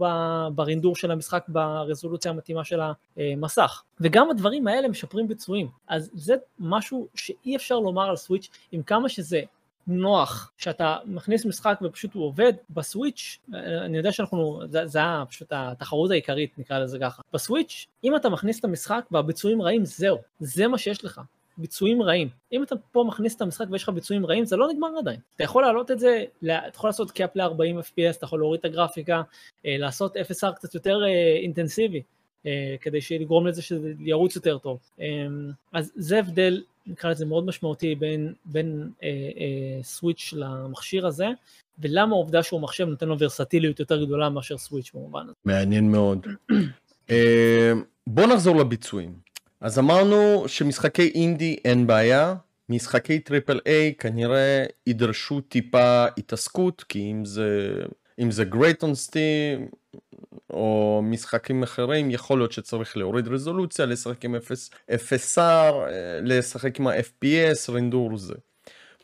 ברינדור של המשחק ברזולוציה המתאימה של המסך. וגם הדברים האלה משפרים ביצועים, אז זה משהו שאי אפשר לומר על סוויץ', עם כמה שזה נוח שאתה מכניס משחק ופשוט הוא עובד בסוויץ' אני יודע שאנחנו זה, זה היה פשוט התחרות העיקרית נקרא לזה ככה. בסוויץ' אם אתה מכניס את המשחק והביצועים רעים זהו זה מה שיש לך ביצועים רעים. אם אתה פה מכניס את המשחק ויש לך ביצועים רעים זה לא נגמר עדיין. אתה יכול להעלות את זה אתה יכול לעשות קאפ ל-40 fps אתה יכול להוריד את הגרפיקה אה, לעשות FSR קצת יותר אה, אינטנסיבי אה, כדי לגרום לזה שזה ירוץ יותר טוב. אז זה הבדל נקרא לזה מאוד משמעותי בין, בין אה, אה, סוויץ' למכשיר הזה, ולמה העובדה שהוא מחשב נותן לו ורסטיליות יותר גדולה מאשר סוויץ' במובן הזה. מעניין מאוד. אה, בוא נחזור לביצועים. אז אמרנו שמשחקי אינדי אין בעיה, משחקי triple A כנראה ידרשו טיפה התעסקות, כי אם זה, אם זה Great on Steam, או משחקים אחרים יכול להיות שצריך להוריד רזולוציה, לשחק עם FSR, אה, לשחק עם ה-FPS, רנדור זה.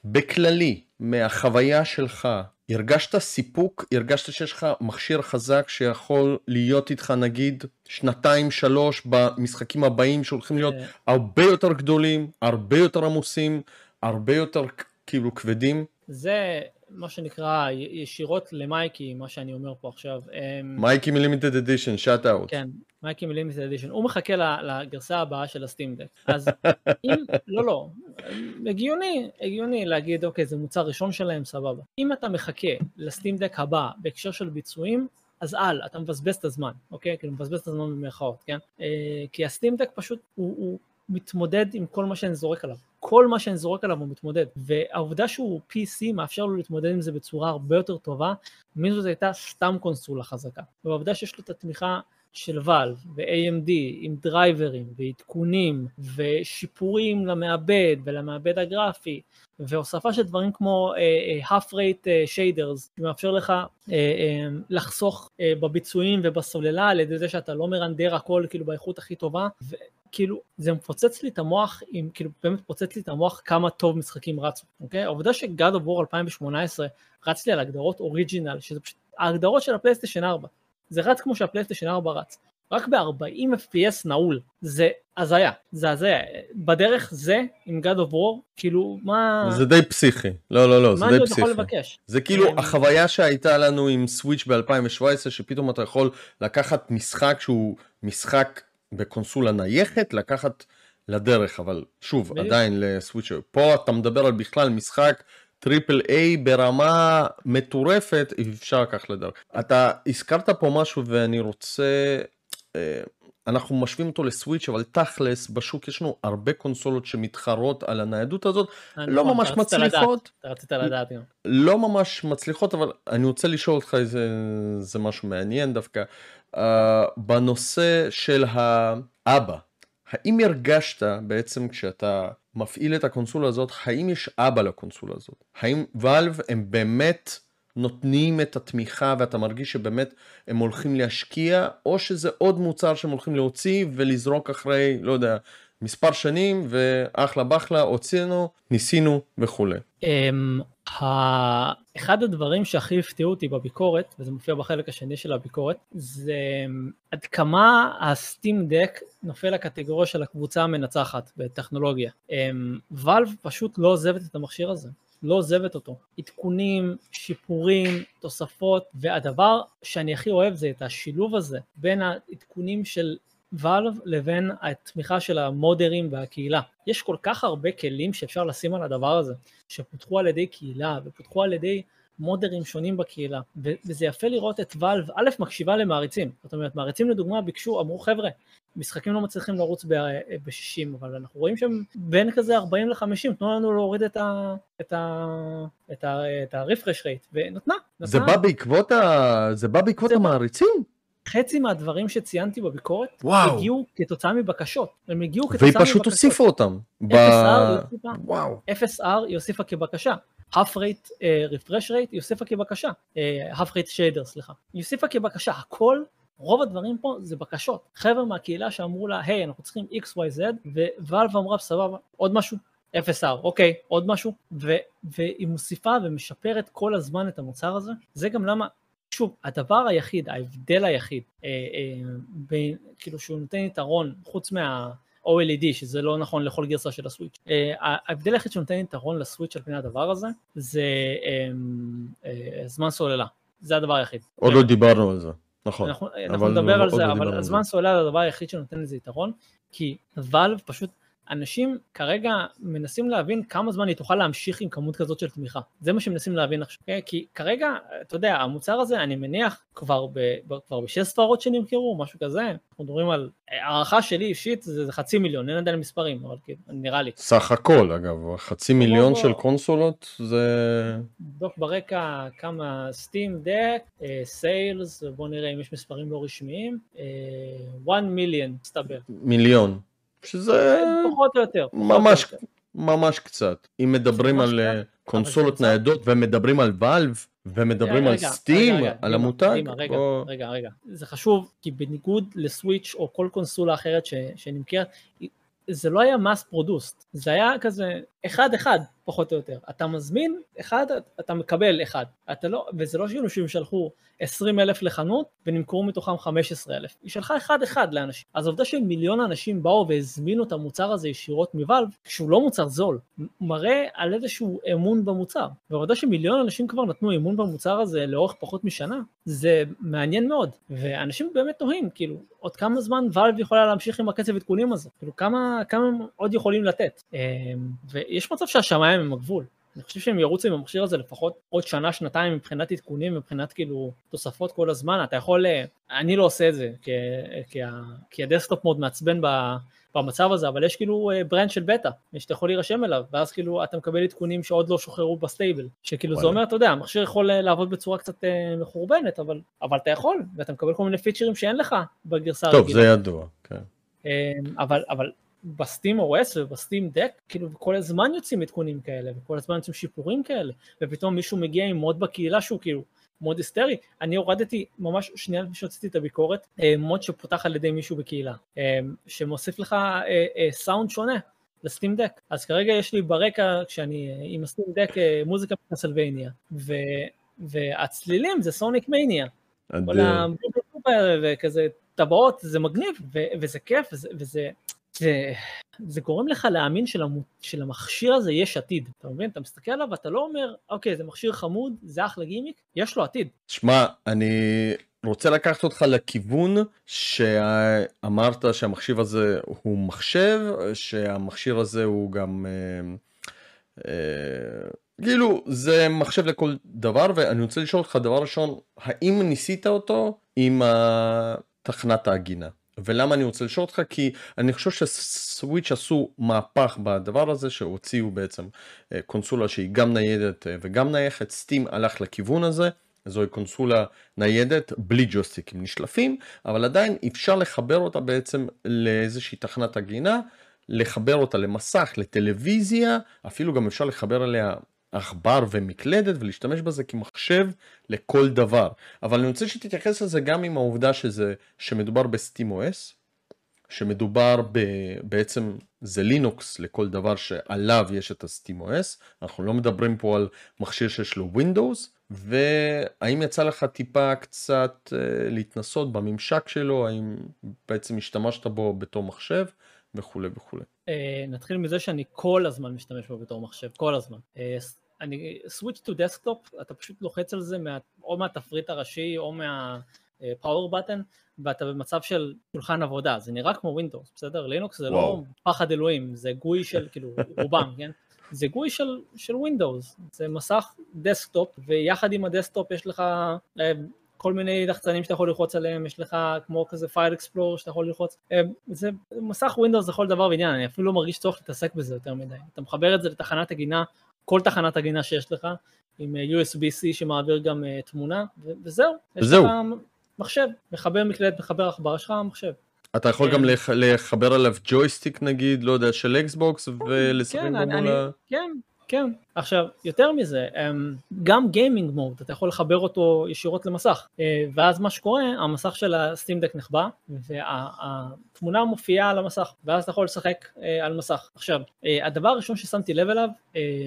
בכללי, מהחוויה שלך, הרגשת סיפוק? הרגשת שיש לך מכשיר חזק שיכול להיות איתך נגיד שנתיים שלוש במשחקים הבאים שהולכים להיות אה. הרבה יותר גדולים, הרבה יותר עמוסים, הרבה יותר כאילו כבדים? זה מה שנקרא ישירות למייקי, מה שאני אומר פה עכשיו. אמ, מייקי מלימיטד אדישן, שאט אאוט. כן, מייקי מלימיטד אדישן. הוא מחכה לגרסה הבאה של הסטים דק. אז *laughs* אם, לא, לא, הגיוני, הגיוני להגיד, אוקיי, זה מוצר ראשון שלהם, סבבה. אם אתה מחכה לסטים דק הבא בהקשר של ביצועים, אז אל, אתה מבזבז את הזמן, אוקיי? כאילו מבזבז את הזמן במרכאות, כן? אה, כי הסטים דק פשוט, הוא, הוא מתמודד עם כל מה שאני זורק עליו. כל מה שאני זורק עליו הוא מתמודד. והעובדה שהוא PC מאפשר לו להתמודד עם זה בצורה הרבה יותר טובה, מזו זו הייתה סתם קונסולה חזקה. והעובדה שיש לו את התמיכה של ואלב ו-AMD עם דרייברים ועדכונים ושיפורים למעבד ולמעבד הגרפי והוספה של דברים כמו uh, half rate uh, shaders שמאפשר לך uh, uh, לחסוך uh, בביצועים ובסוללה על ידי זה שאתה לא מרנדר הכל כאילו באיכות הכי טובה כאילו, זה מפוצץ לי את המוח, עם, כאילו, באמת מפוצץ לי את המוח כמה טוב משחקים רצו, אוקיי? העובדה שגאד War 2018 רץ לי על הגדרות אוריג'ינל, שזה פשוט ההגדרות של הפלייסטיישן 4, זה רץ כמו שהפלייסטיישן 4 רץ. רק ב-40 FPS נעול, זה הזיה, זה הזיה, בדרך זה עם God of War, כאילו מה... זה די פסיכי, לא לא לא, זה די פסיכי. מה אני יכול לבקש? זה כאילו אמ, החוויה שהייתה לנו עם סוויץ' ב-2017, שפתאום אתה יכול לקחת משחק שהוא משחק בקונסולה נייחת, לקחת לדרך, אבל שוב, בדיוק. עדיין לסוויץ', פה אתה מדבר על בכלל משחק triple A ברמה מטורפת, אפשר לקחת לדרך. אתה הזכרת פה משהו ואני רוצה אה, אנחנו משווים אותו לסוויץ' אבל תכלס בשוק יש לנו הרבה קונסולות שמתחרות על הניידות הזאת. לא נכון, ממש מצליחות. רצית לדעת לא ממש מצליחות אבל אני רוצה לשאול אותך איזה זה משהו מעניין דווקא. uh, בנושא של האבא האם הרגשת בעצם כשאתה מפעיל את הקונסולה הזאת? האם יש אבא לקונסולה הזאת? האם ואלב הם באמת נותנים את התמיכה ואתה מרגיש שבאמת הם הולכים להשקיע, או שזה עוד מוצר שהם הולכים להוציא ולזרוק אחרי, לא יודע, מספר שנים, ואחלה בחלה, הוצאנו, ניסינו וכולי. Um, אחד הדברים שהכי הפתיעו אותי בביקורת, וזה מופיע בחלק השני של הביקורת, זה אמ, עד כמה הסטים דק נופל לקטגוריה של הקבוצה המנצחת בטכנולוגיה. ואלב פשוט לא עוזבת את המכשיר הזה. לא עוזבת אותו. עדכונים, שיפורים, תוספות, והדבר שאני הכי אוהב זה את השילוב הזה בין העדכונים של ואלב לבין התמיכה של המודרים והקהילה. יש כל כך הרבה כלים שאפשר לשים על הדבר הזה, שפותחו על ידי קהילה ופותחו על ידי מודרים שונים בקהילה, וזה יפה לראות את ואלב, א', מקשיבה למעריצים, זאת אומרת, מעריצים לדוגמה ביקשו, אמרו חבר'ה, משחקים לא מצליחים לרוץ ב-60, אבל אנחנו רואים שהם בין כזה 40 ל-50, תנו לנו להוריד את ה... את ה... את ה... את ה-refresh rate, ונתנה. זה בא בעקבות, ה... זה בא בעקבות זה המעריצים? חצי מהדברים שציינתי בביקורת, וואו. הגיעו כתוצאה מבקשות, הם הגיעו כתוצאה מבקשות. והיא פשוט הוסיפה אותם. ב... FSR היא הוסיפה כבקשה. half rate uh, refresh rate היא הוסיפה כבקשה, uh, half rate shader סליחה, היא הוסיפה כבקשה, הכל רוב הדברים פה זה בקשות. חבר'ה מהקהילה שאמרו לה, היי, hey, אנחנו צריכים XYZ, וואלב אמרה, סבבה, עוד משהו, 0R, אוקיי, עוד משהו, ו- והיא מוסיפה ומשפרת כל הזמן את המוצר הזה. זה גם למה, שוב, הדבר היחיד, ההבדל היחיד, אה, אה, בין, כאילו שהוא נותן יתרון, חוץ מה... OLED, שזה לא נכון לכל גרסה של הסוויץ'. אה, ההבדל היחיד שנותן יתרון לסוויץ' על פני הדבר הזה, זה אה, אה, זמן סוללה. זה הדבר היחיד. עוד לא דיברנו על זה. נכון. אנחנו, אנחנו נדבר על זה, אבל הזמן סוללה זה הדבר היחיד שנותן לזה יתרון, כי ואלב פשוט אנשים כרגע מנסים להבין כמה זמן היא תוכל להמשיך עם כמות כזאת של תמיכה. זה מה שמנסים להבין עכשיו. Okay? כי כרגע, אתה יודע, המוצר הזה, אני מניח, כבר, ב, כבר בשש ספרות שנמכרו, משהו כזה. אנחנו מדברים על, הערכה שלי אישית זה, זה חצי מיליון, אין עדיין מספרים, אבל כאילו, נראה לי. סך הכל, אגב, חצי מיליון בוא, של קונסולות זה... נבדוק ברקע כמה סטים דק, סיילס, בוא נראה אם יש מספרים לא רשמיים. 1 מיליון, מסתבר. מיליון. שזה פחות או יותר. ממש, ממש קצת. אם מדברים על אה, קונסולות ניידות ומדברים על ואלב ומדברים על סטים, על המותג. רגע, רגע, רגע. זה חשוב כי בניגוד לסוויץ' או כל קונסולה אחרת שנמכרת, זה לא היה mass produced, זה היה כזה אחד אחד פחות או יותר. אתה מזמין אחד, אתה מקבל אחד. אתה לא, וזה לא כאילו שהם שלחו 20 אלף לחנות ונמכרו מתוכם 15 אלף. היא שלחה אחד אחד לאנשים. אז העובדה שמיליון אנשים באו והזמינו את המוצר הזה ישירות מ Valve, שהוא לא מוצר זול, מראה על איזשהו אמון במוצר. והעובדה שמיליון אנשים כבר נתנו אמון במוצר הזה לאורך פחות משנה, זה מעניין מאוד. ואנשים באמת תוהים, כאילו, עוד כמה זמן Valve יכולה להמשיך עם הקצב עדכונים הזה? כאילו, כמה, כמה עוד יכולים לתת? אמ, ויש מצב שהשמיים הם הגבול. אני חושב שהם ירוצו עם המכשיר הזה לפחות עוד שנה, שנתיים מבחינת עדכונים, מבחינת כאילו תוספות כל הזמן, אתה יכול, אה, אני לא עושה את זה, כי, כי, כי ה desktop מאוד מעצבן במצב הזה, אבל יש כאילו branch אה, של בטא, שאתה יכול להירשם אליו, ואז כאילו אתה מקבל עדכונים שעוד לא שוחררו ב stable, שכאילו וואלה. זה אומר, אתה יודע, המכשיר יכול אה, לעבוד בצורה קצת מחורבנת, אבל, אבל אתה יכול, ואתה מקבל כל מיני פיצ'רים שאין לך בגרסה הרגילה. טוב, זה ידוע, כן. אבל, אבל בסטים OS ובסטים דק, כאילו כל הזמן יוצאים עדכונים כאלה, וכל הזמן יוצאים שיפורים כאלה, ופתאום מישהו מגיע עם מוד בקהילה שהוא כאילו מוד היסטרי, אני הורדתי ממש שנייה לפני שהוצאתי את הביקורת, מוד שפותח על ידי מישהו בקהילה, שמוסיף לך סאונד שונה לסטים דק, אז כרגע יש לי ברקע כשאני עם הסטים דק מוזיקה מקסלווניה, והצלילים זה סוניק מניה, כל וכזה טבעות זה מגניב וזה כיף וזה זה, זה גורם לך להאמין שלמ, שלמכשיר הזה יש עתיד, אתה מבין? אתה מסתכל עליו ואתה לא אומר, אוקיי, זה מכשיר חמוד, זה אחלה גימיק, יש לו עתיד. שמע, אני רוצה לקחת אותך לכיוון שאמרת שהמכשיר הזה הוא מחשב, שהמכשיר הזה הוא גם... אה, אה, כאילו זה מחשב לכל דבר ואני רוצה לשאול אותך דבר ראשון האם ניסית אותו עם תחנת ההגינה ולמה אני רוצה לשאול אותך? כי אני חושב שסוויץ' עשו מהפך בדבר הזה שהוציאו בעצם אה, קונסולה שהיא גם ניידת אה, וגם נייחת. סטים הלך לכיוון הזה זוהי קונסולה ניידת בלי ג'וסטיקים נשלפים אבל עדיין אפשר לחבר אותה בעצם לאיזושהי תחנת הגינה לחבר אותה למסך לטלוויזיה אפילו גם אפשר לחבר אליה עכבר ומקלדת ולהשתמש בזה כמחשב לכל דבר. אבל אני רוצה שתתייחס לזה גם עם העובדה שזה, שמדובר בסטים OS, שמדובר ב, בעצם זה לינוקס לכל דבר שעליו יש את הסטים OS, אנחנו לא מדברים פה על מכשיר שיש לו Windows, והאם יצא לך טיפה קצת uh, להתנסות בממשק שלו, האם בעצם השתמשת בו בתור מחשב וכולי וכולי. Uh, נתחיל מזה שאני כל הזמן משתמש בו בתור מחשב, כל הזמן. Uh, אני switch to desktop, אתה פשוט לוחץ על זה מה, או מהתפריט הראשי או מה power button ואתה במצב של שולחן עבודה, זה נראה כמו Windows, בסדר? לינוקס זה לא וואו. לא פחד אלוהים, זה GUI של, *laughs* כאילו, רובם, כן? זה GUI של, של Windows, זה מסך desktop, ויחד עם ה desktop יש לך אה, כל מיני לחצנים שאתה יכול ללחוץ עליהם, יש לך כמו כזה file explorer שאתה יכול ללחוץ, אה, זה מסך Windows לכל דבר ועניין, אני אפילו לא מרגיש צורך להתעסק בזה יותר מדי, אתה מחבר את זה לתחנת עגינה כל תחנת עגינה שיש לך, עם אה, USB-C שמעביר גם uh, תמונה, וזהו, וזהו. יש לך מחשב, מחבר מקלדת, מחבר עכבר, יש לך מחשב. אתה יכול גם לח... לחבר עליו ג'ויסטיק נגיד, לא יודע, של אקסבוקס כן, ולשחק כן, בו מול ה... כן, כן, עכשיו יותר מזה, אמ, גם גיימינג מוד, אתה יכול לחבר אותו ישירות למסך, אה, ואז מה שקורה, המסך של הסטים דק נחבא, והתמונה מופיעה על המסך, ואז אתה יכול לשחק אה, על מסך. עכשיו, אה, הדבר הראשון ששמתי לב אליו,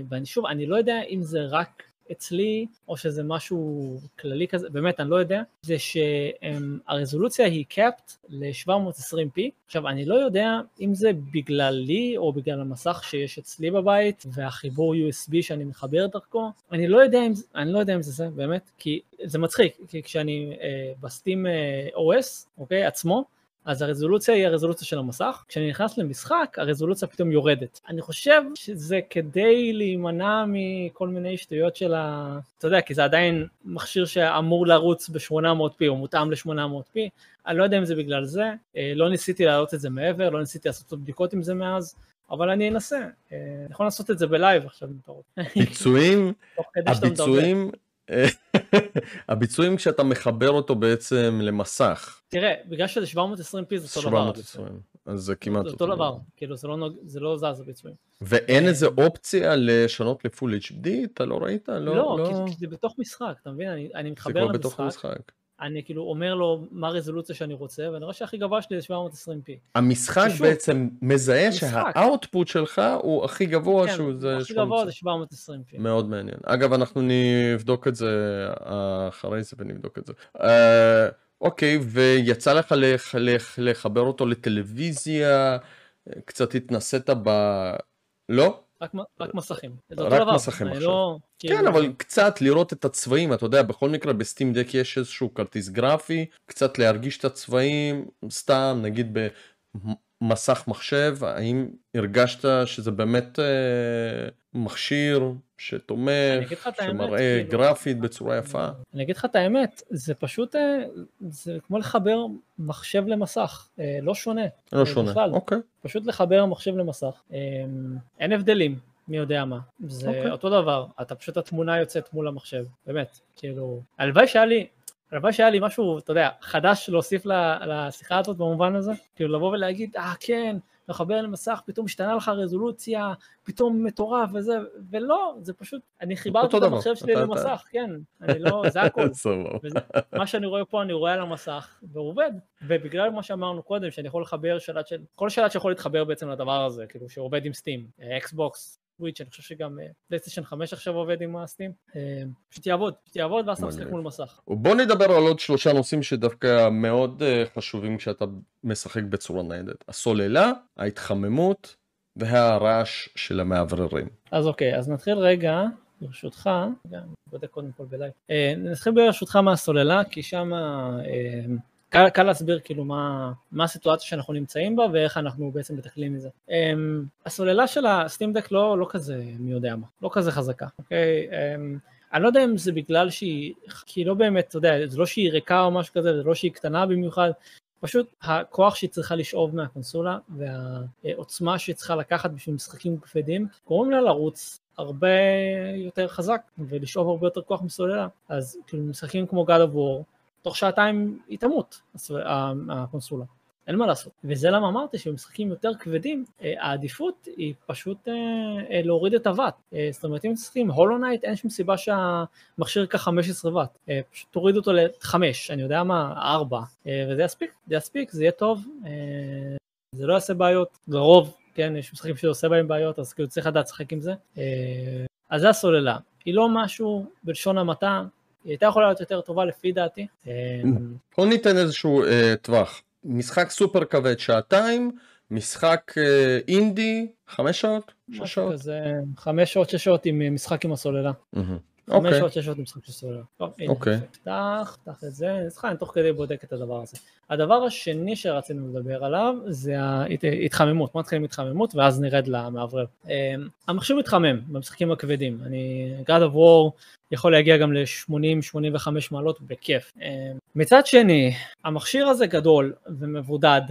ואני שוב, אני לא יודע אם זה רק אצלי, או שזה משהו כללי כזה, באמת אני לא יודע, זה שהרזולוציה היא capped ל-720p. עכשיו אני לא יודע אם זה בגללי או בגלל המסך שיש אצלי בבית והחיבור USB שאני מחבר דרכו, אני לא יודע אם, אני לא יודע אם זה זה באמת, כי זה מצחיק, כי כשאני אה, בסטים אה, OS, אוקיי, עצמו, אז הרזולוציה היא הרזולוציה של המסך, כשאני נכנס למשחק הרזולוציה פתאום יורדת. אני חושב שזה כדי להימנע מכל מיני שטויות של ה... אתה יודע, כי זה עדיין מכשיר שאמור לרוץ ב-800p או מותאם ל-800p, אני לא יודע אם זה בגלל זה, אה, לא ניסיתי להעלות את זה מעבר, לא ניסיתי לעשות בדיקות עם זה מאז, אבל אני אנסה, אה, אני יכול לעשות את זה בלייב עכשיו אם אתה רוצה. ביצועים, הביצועים *laughs* הביצועים כשאתה מחבר אותו בעצם למסך. תראה, בגלל שזה 720p זה אותו דבר. 720, אז זה כמעט אותו דבר, כאילו זה לא, זה לא זז הביצועים. ואין איזה אופציה לשנות לפול HD? אתה לא ראית? לא, לא, לא... כי זה בתוך משחק, אתה מבין? אני, אני מתחבר למשחק. זה כבר בתוך משחק. אני כאילו אומר לו מה הרזולוציה שאני רוצה, ואני רואה שהכי גבוה שלי זה 720p. המשחק ששוב, בעצם מזהה שהאוטפוט שלך הוא הכי גבוה כן, שהוא זה... הכי גבוה זה 720p. מאוד מעניין. אגב, אנחנו נבדוק את זה אחרי זה ונבדוק את זה. Uh, אוקיי, ויצא לך לח, לח, לחבר אותו לטלוויזיה, קצת התנסית ב... לא? רק, רק מסכים. רק מסכים עכשיו. לא, כן, כאילו... אבל קצת לראות את הצבעים, אתה יודע, בכל מקרה בסטים דק יש איזשהו כרטיס גרפי, קצת להרגיש את הצבעים, סתם, נגיד במסך מחשב, האם הרגשת שזה באמת אה, מכשיר שתומך, שמראה כאילו, גרפית בצורה יפה? אני אגיד לך את האמת, זה פשוט, אה, זה כמו לחבר מחשב למסך, אה, לא שונה. לא שונה, בכלל. אוקיי. פשוט לחבר מחשב למסך, אה, אין הבדלים. מי יודע מה. זה okay. אוקיי. אותו דבר, אתה פשוט התמונה יוצאת מול המחשב, באמת, כאילו, הלוואי שהיה לי, הלוואי שהיה לי משהו, אתה יודע, חדש להוסיף לשיחה הזאת במובן הזה, כאילו לבוא ולהגיד, אה כן, לחבר למסך, פתאום השתנה לך רזולוציה, פתאום מטורף וזה, ולא, זה פשוט, אני חיברתי את המחשב שלי אתה, למסך, אתה... כן, אני לא, זה הכל. *laughs* מה שאני רואה פה, אני רואה על המסך, והוא עובד. ובגלל מה שאמרנו קודם, שאני יכול לחבר שלט של, כל שלט שיכול להתחבר בעצם לדבר הזה, כאילו שעובד עם Steam, אקסבוקס, סוויץ', אני חושב שגם פלייסטיישן 5 עכשיו עובד עם ה Steam, אה, פשוט יעבוד, פשוט יעבוד ואז אתה משחק מול מסך. בוא נדבר על עוד שלושה נושאים שדווקא מאוד אה, חשובים כשאתה משחק בצורה ניידת, הסוללה, ההתחממות והרעש של המאווררים. אז אוקיי, אז נתחיל רגע, ברשותך, גם בודק קודם כל בלייב, אה, נתחיל ברשותך מהסוללה, כי שם קל, קל להסביר כאילו מה, מה הסיטואציה שאנחנו נמצאים בה ואיך אנחנו בעצם מתקלים מזה. Um, הסוללה של הסטימדק לא, לא כזה מי יודע מה, לא כזה חזקה, אוקיי? Okay? Um, אני לא יודע אם זה בגלל שהיא, כי היא לא באמת, אתה יודע, זה לא שהיא ריקה או משהו כזה, זה לא שהיא קטנה במיוחד, פשוט הכוח שהיא צריכה לשאוב מהקונסולה והעוצמה שהיא צריכה לקחת בשביל משחקים כבדים, גורמים לה לרוץ הרבה יותר חזק ולשאוב הרבה יותר כוח מסוללה. אז כאילו משחקים כמו God of War, תוך שעתיים היא תמות, הקונסולה. אין מה לעשות. וזה למה אמרתי שבמשחקים יותר כבדים, אה, העדיפות היא פשוט אה, אה, להוריד את הוואט. זאת אומרת, אם משחקים Hollow Knight, אין שום סיבה שהמכשיר ייקח 15 וואט. פשוט תוריד אותו ל-5, אני יודע מה, 4, וזה יספיק, זה יספיק, זה יהיה טוב, זה לא יעשה בעיות, לרוב, כן, יש משחקים שזה עושה בהם בעיות, אז כאילו צריך לדעת לשחק עם זה. אז זה הסוללה. היא לא משהו בלשון המעטה, היא הייתה יכולה להיות יותר טובה לפי דעתי. בוא ניתן איזשהו אה, טווח. משחק סופר כבד שעתיים, משחק אה, אינדי חמש שעות? שש שעות? כזה, חמש שעות, שש שעות עם משחק עם הסוללה. Mm-hmm. אוקיי. שעות, שש שעות משחק של סולר. אוקיי. פתח, פתח את זה, אז אני תוך כדי בודק את הדבר הזה. הדבר השני שרצינו לדבר עליו זה ההתחממות, בוא נתחיל עם התחממות ואז נרד למאוורר. אמ, המחשב מתחמם במשחקים הכבדים, אני, God of War יכול להגיע גם ל-80-85 מעלות בכיף. אמ, מצד שני, המכשיר הזה גדול ומבודד,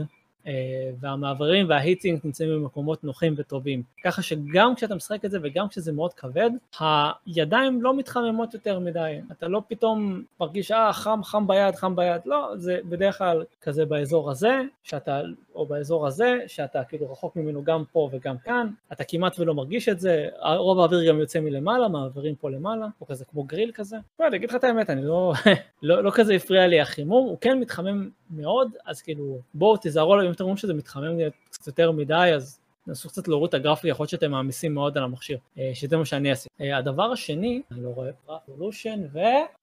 והמעברים וההיטינג נמצאים במקומות נוחים וטובים. ככה שגם כשאתה משחק את זה וגם כשזה מאוד כבד, הידיים לא מתחממות יותר מדי. אתה לא פתאום מרגיש, אה, חם, חם ביד, חם ביד. לא, זה בדרך כלל כזה באזור הזה, שאתה, או באזור הזה, שאתה כאילו רחוק ממנו גם פה וגם כאן. אתה כמעט ולא מרגיש את זה. רוב האוויר גם יוצא מלמעלה, מעבירים פה למעלה, או כזה כמו גריל כזה. לא, אני אגיד לך את האמת, אני לא, *laughs* לא, לא כזה הפריע לי החימום, הוא כן מתחמם מאוד, אז כאילו, בואו תיזהרו עליו, אם אתם רואים שזה מתחמם קצת יותר מדי, אז תנסו קצת להוריד את הגרפי, יכול להיות שאתם מעמיסים מאוד על המכשיר, אה, שזה מה שאני אעשה. אה, הדבר השני, אני לא רואה, רפולושן ו...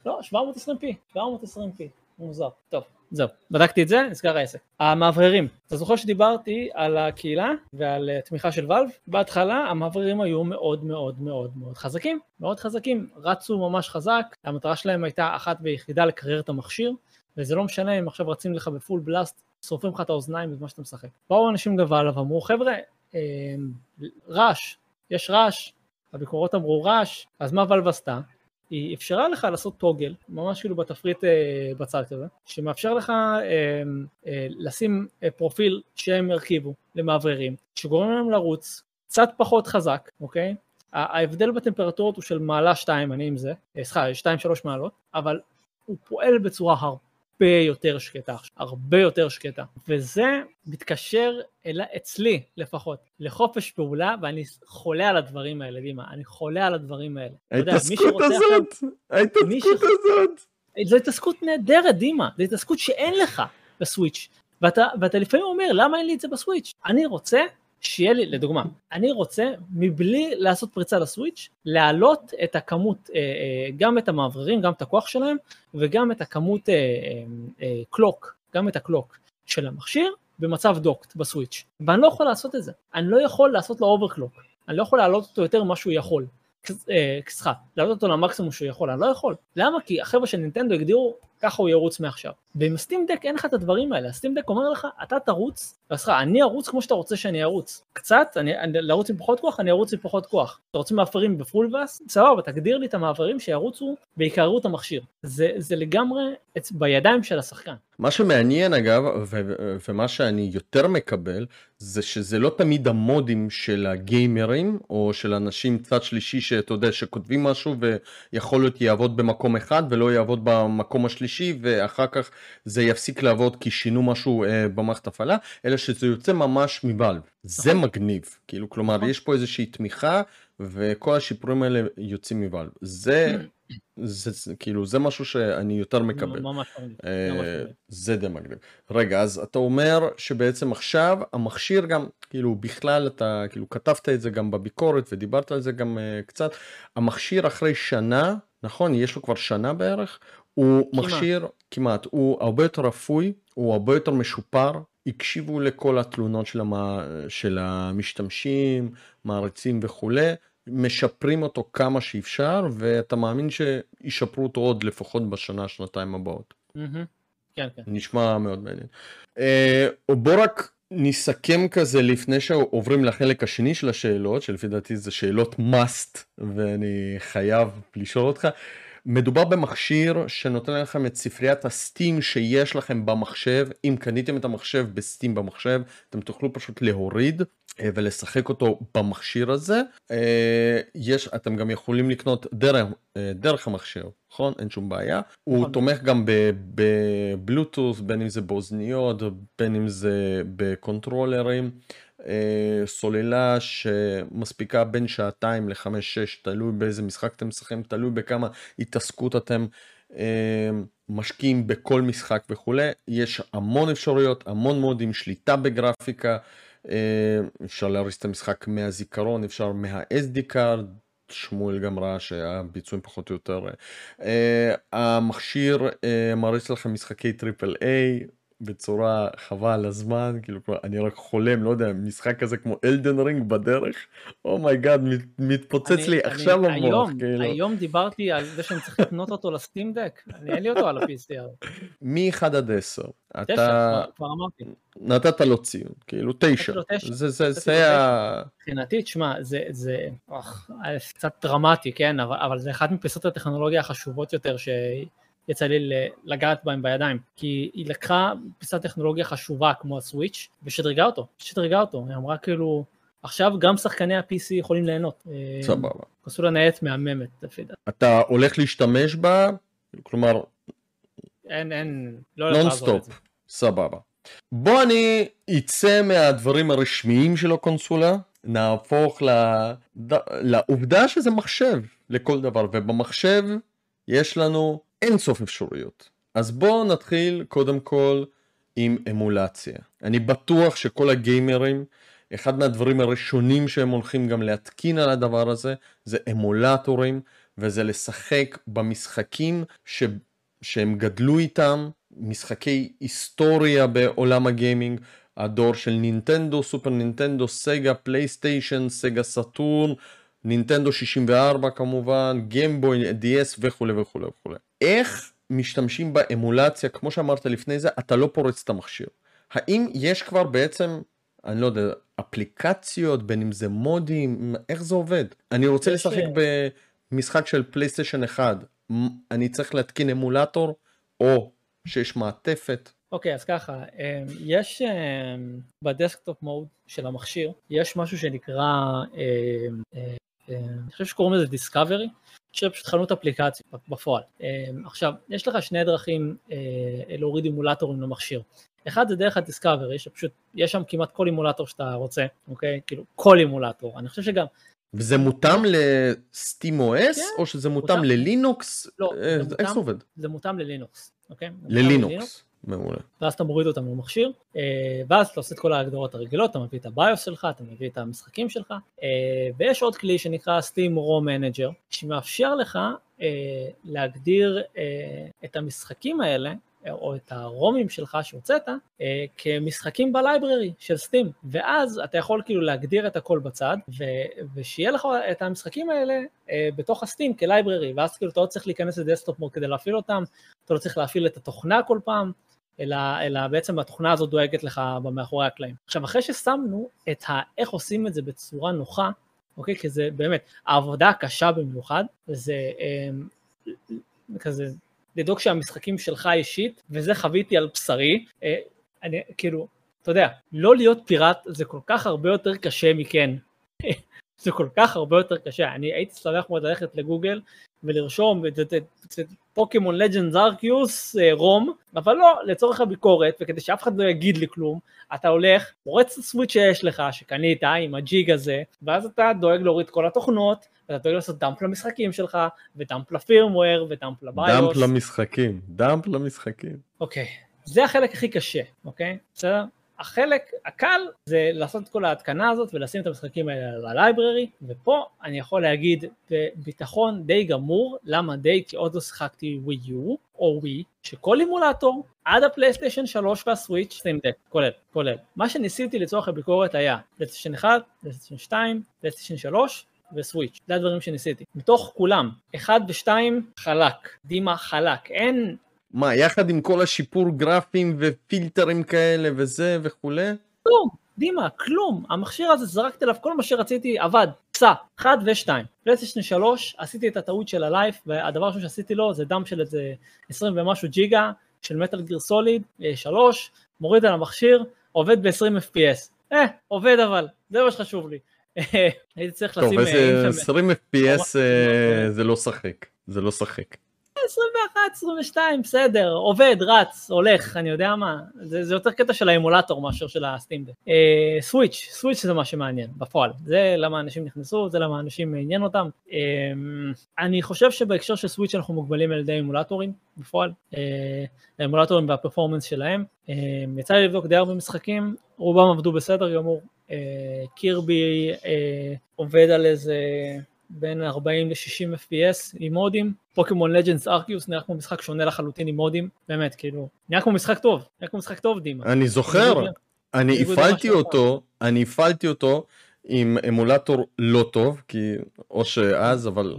לא, 720p, 720p, מוזר. טוב, זהו, בדקתי את זה, נסגר העסק. המאווררים, אתה זוכר שדיברתי על הקהילה ועל אה, תמיכה של ואלב? בהתחלה המאווררים היו מאוד מאוד מאוד מאוד חזקים, מאוד חזקים, רצו ממש חזק, המטרה שלהם הייתה אחת ויחידה לקרר את המכשיר, וזה לא משנה אם עכשיו רצים לך בפול בלאסט, שורפים לך את האוזניים בזמן שאתה משחק. באו אנשים גבל ואמרו חבר'ה, אה, רעש, יש רעש, הביקורות אמרו רעש, אז מה ולב עשתה? היא אפשרה לך לעשות טוגל, ממש כאילו בתפריט אה, בצד כזה, שמאפשר לך אה, אה, לשים אה, פרופיל שהם הרכיבו למאווררים, שגורם להם לרוץ קצת פחות חזק, אוקיי? ההבדל בטמפרטורות הוא של מעלה 2, אני עם זה, אה, סליחה, 2-3 מעלות, אבל הוא פועל בצורה הרבה הרבה יותר שקטה עכשיו, הרבה יותר שקטה. וזה מתקשר אל, אצלי לפחות לחופש פעולה, ואני חולה על הדברים האלה, דימה, אני חולה על הדברים האלה. ההתעסקות הזאת, ההתעסקות הזאת. זו התעסקות נהדרת, דימה, זו התעסקות שאין לך בסוויץ'. ואתה, ואתה לפעמים אומר, למה אין לי את זה בסוויץ'? אני רוצה שיהיה לי, לדוגמה, אני רוצה מבלי לעשות פריצה לסוויץ', להעלות את הכמות, אה, אה, גם את המאווררים, גם את הכוח שלהם, וגם את הכמות קלוק, אה, גם את ה clock של המכשיר במצב docked בסוויץ'. ואני לא יכול לעשות את זה, אני לא יכול לעשות לו overclock, אני לא יכול להעלות אותו יותר ממה שהוא יכול. סליחה, להעלות אותו למקסימום שהוא יכול, אני לא יכול. למה? כי החבר'ה של נינטנדו הגדירו ככה הוא ירוץ מעכשיו. ועם ה Steam Deck אין לך את הדברים האלה, ה Steam Deck אומר לך, אתה תרוץ, סליחה, אני ארוץ כמו שאתה רוצה שאני ארוץ. קצת, אני, אני, לרוץ עם פחות כוח, אני ארוץ עם פחות כוח. אתה רוצה מאווררים ב full blast? סבבה, תגדיר לי את המאווררים שירוצו ויקררו את המכשיר. זה, זה לגמרי בידיים של השחקן. מה שמעניין אגב, ו- ומה שאני יותר מקבל, זה שזה לא תמיד המודים של הגיימרים, או של אנשים צד שלישי שאתה יודע, שכותבים משהו ויכול להיות יעבוד במקום אחד ולא יעבוד במקום השלישי. ואחר כך זה יפסיק לעבוד כי שינו משהו אה, במערכת הפעלה, אלא שזה יוצא ממש מבלב. זה נכון. מגניב, כאילו כלומר נכון. יש פה איזושהי תמיכה וכל השיפורים האלה יוצאים מבלב. זה, *clears throat* זה, זה כאילו זה משהו שאני יותר מקבל. ממש מגניב. אה, ממש מגניב. זה די מגניב. רגע, אז אתה אומר שבעצם עכשיו המכשיר גם, כאילו בכלל אתה כאילו כתבת את זה גם בביקורת ודיברת על זה גם uh, קצת, המכשיר אחרי שנה, נכון? יש לו כבר שנה בערך, הוא כמעט. מכשיר, כמעט, הוא הרבה יותר אפוי, הוא הרבה יותר משופר, הקשיבו לכל התלונות של, המה, של המשתמשים, מעריצים וכולי. משפרים אותו כמה שאפשר ואתה מאמין שישפרו אותו עוד לפחות בשנה שנתיים הבאות. מהמם. כן, כן. נשמע מאוד מעניין. אה, בוא רק נסכם כזה לפני שעוברים לחלק השני של השאלות, שלפי דעתי זה שאלות must ואני חייב לשאול אותך. מדובר במכשיר שנותן לכם את ספריית הסטים שיש לכם במחשב, אם קניתם את המחשב בסטים במחשב, אתם תוכלו פשוט להוריד ולשחק אותו במכשיר הזה. אה, יש, אתם גם יכולים לקנות דרך, אה, דרך המכשיר, נכון? אין שום בעיה. הוא נכון. תומך גם ב- בבלוטות', בין אם זה באוזניות, בין אם זה בקונטרולרים. אה, סוללה שמספיקה בין שעתיים לחמש-שש, תלוי באיזה משחק אתם משחקים, תלוי בכמה התעסקות אתם אה, משקיעים בכל משחק וכולי. יש המון אפשרויות, המון מודים, שליטה בגרפיקה, אה, אפשר להריץ את המשחק מהזיכרון, אפשר מה-SD card. שמואל גם ראה שהביצועים פחות או יותר. אה, המכשיר אה, מריץ לכם משחקי triple A בצורה חבל הזמן, כאילו אני רק חולם, לא יודע, משחק כזה כמו Elden Ring בדרך, oh my god, מתפוצץ אני- לי אני- עכשיו המוח, היום- כאילו. היום דיברתי על זה שאני צריך לקנות אותו ל Steam Deck, אני אין לי אותו על ה-PC. מ-1 עד 10, תשע, אתה כבר- כבר אמרתי. נתת לו ציון, כאילו 9, לו תשע. זה זה זה לו ה... מבחינתי, תשמע, זה, זה אוח, קצת דרמטי, כן, אבל, אבל זה אחת מפיסות הטכנולוגיה החשובות יותר שיצא לי לגעת בהן בידיים, כי היא לקחה פיסת טכנולוגיה חשובה כמו הסוויץ' ושדרגה אותו, שדרגה אותו, היא אמרה כאילו, עכשיו גם שחקני ה-PC יכולים ליהנות. אה, סבבה. עשו לה נייט מהממת, לפי דעתי. אתה הולך להשתמש בה, כלומר אין, אין, לא הולך נון לעזוב את זה. סבבה. בוא אני אצא מהדברים הרשמיים של הקונסולה, נהפוך לעובדה שזה מחשב לכל דבר, ובמחשב יש לנו אינסוף אפשרויות. אז בואו נתחיל קודם כל עם אמולציה. אני בטוח שכל הגיימרים, אחד מהדברים הראשונים שהם הולכים גם להתקין על הדבר הזה, זה אמולטורים, וזה לשחק במשחקים ש... שהם גדלו איתם, משחקי היסטוריה בעולם הגיימינג, הדור של נינטנדו, סופר נינטנדו, סגה, פלייסטיישן, סגה סאטורן, נינטנדו 64 כמובן, גיימבוי, DS וכולי וכולי וכולי. איך משתמשים באמולציה, כמו שאמרת לפני זה, אתה לא פורץ את המכשיר. האם יש כבר בעצם, אני לא יודע, אפליקציות, בין אם זה מודים, איך זה עובד? אני רוצה לשחק במשחק של פלייסטיישן 1, מ- אני צריך להתקין אמולטור, או שיש מעטפת. אוקיי, אז ככה, אמ, יש אמ, ב desktop mode של המכשיר, יש משהו שנקרא, אה, אה, אני חושב שקוראים לזה Discovery, שזה פשוט חנות אפליקציות בפועל. אמ, עכשיו, יש לך שני דרכים אה, להוריד אימולטורים למכשיר. אחד זה דרך הדיסקאברי, שפשוט, יש שם כמעט כל אימולטור שאתה רוצה, אוקיי? כאילו, כל אימולטור. אני חושב שגם, וזה מותאם אס, כן, או שזה מותאם. ללינוקס? לא, אה, זה איך מותאם זה עובד? זה מותאם ללינוקס, אוקיי? ללינוקס. מעולה. ואז אתה מוריד אותם למכשיר, אה, ואז אתה עושה את כל ההגדרות הרגילות, אתה מביא את הביוס שלך, אתה מביא את המשחקים שלך, אה, ויש עוד כלי שנקרא Steam Raw Manager, שמאפשר לך אה, להגדיר את המשחקים האלה, או את הרומים שלך שהוצאת, כמשחקים ב library של Steam, ואז אתה יכול כאילו להגדיר את הכל בצד, ו- ושיהיה לך את המשחקים האלה בתוך ה Steam כ library, ואז כאילו אתה לא צריך להיכנס ל desktop mode כדי להפעיל אותם, אתה לא צריך להפעיל את התוכנה כל פעם, אלא, אלא בעצם התוכנה הזאת דואגת לך מאחורי הקלעים. עכשיו אחרי ששמנו את ה, איך עושים את זה בצורה נוחה, אוקיי? כי זה באמת, העבודה הקשה במיוחד, זה אה, כזה לדאוג שהמשחקים שלך אישית, וזה חוויתי על בשרי, אה, אני כאילו, אתה יודע, לא להיות פיראט זה כל כך הרבה יותר קשה מכן. *laughs* זה כל כך הרבה יותר קשה. אני הייתי שמח מאוד ללכת לגוגל ולרשום פוקימון לג'נדס ארקיוס רום, אבל לא, לצורך הביקורת, וכדי שאף אחד לא יגיד לי כלום, אתה הולך, פורץ את הסוויץ' שיש לך, שקנית עם הג'יג הזה, ואז אתה דואג להוריד כל התוכנות, ואתה דואג לעשות dump למשחקים שלך, ו dump ל firmware, ו dump ל BIOS. dump למשחקים, dump למשחקים. אוקיי, זה החלק הכי קשה, אוקיי? בסדר? החלק הקל זה לעשות את כל ההתקנה הזאת ולשים את המשחקים האלה ל library ופה אני יכול להגיד בביטחון די גמור למה די כי עוד לא שיחקתי ווי יו או ווי שכל אימולטור עד הפלייסטיישן 3 והסוויץ' סיים דק כולל כולל. מה שניסיתי לצורך הביקורת היה פלייסטיישן 1, פלייסטיישן 2, פלייסטיישן 3 וסוויץ', זה הדברים שניסיתי. מתוך כולם, 1 ו-2 חלק, דימה חלק, אין מה, יחד עם כל השיפור גרפים ופילטרים כאלה וזה וכולי? כלום, דימה, כלום. המכשיר הזה, זרקתי עליו כל מה שרציתי, עבד, PS 1 ו-2. פלייסטיישן 3, עשיתי את הטעות של ה life, והדבר הראשון שעשיתי לו זה dump של איזה 20 ומשהו ג'יגה של Metal Gear Solid, 3, מוריד על המכשיר, עובד ב-20 FPS. אה, עובד אבל, זה מה שחשוב לי. הייתי צריך לשים... טוב, איזה 20 FPS זה לא שחק, זה לא שחק. 21, 22, בסדר, עובד, רץ, הולך, אני יודע מה, זה, זה יותר קטע של האמולטור מאשר של הסטימדק. אה, סוויץ', סוויץ' זה מה שמעניין, בפועל, זה למה אנשים נכנסו, זה למה אנשים עניין אותם. אה, אני חושב שבהקשר של סוויץ' אנחנו מוגבלים על ידי אמולטורים, בפועל, אה, האמולטורים והפרפורמנס שלהם. אה, יצא לי לבדוק די הרבה משחקים, רובם עבדו בסדר גמור, אה, קירבי אה, עובד על איזה... בין 40 ל-60 FPS עם מודים, פוקימון לג'נדס ארקיוס נראה כמו משחק שונה לחלוטין עם מודים, באמת, כאילו, נראה כמו משחק טוב, נראה כמו משחק טוב דימה. אני זוכר, אני הפעלתי אותו, אני הפעלתי אותו עם אמולטור לא טוב, כי או שאז, אבל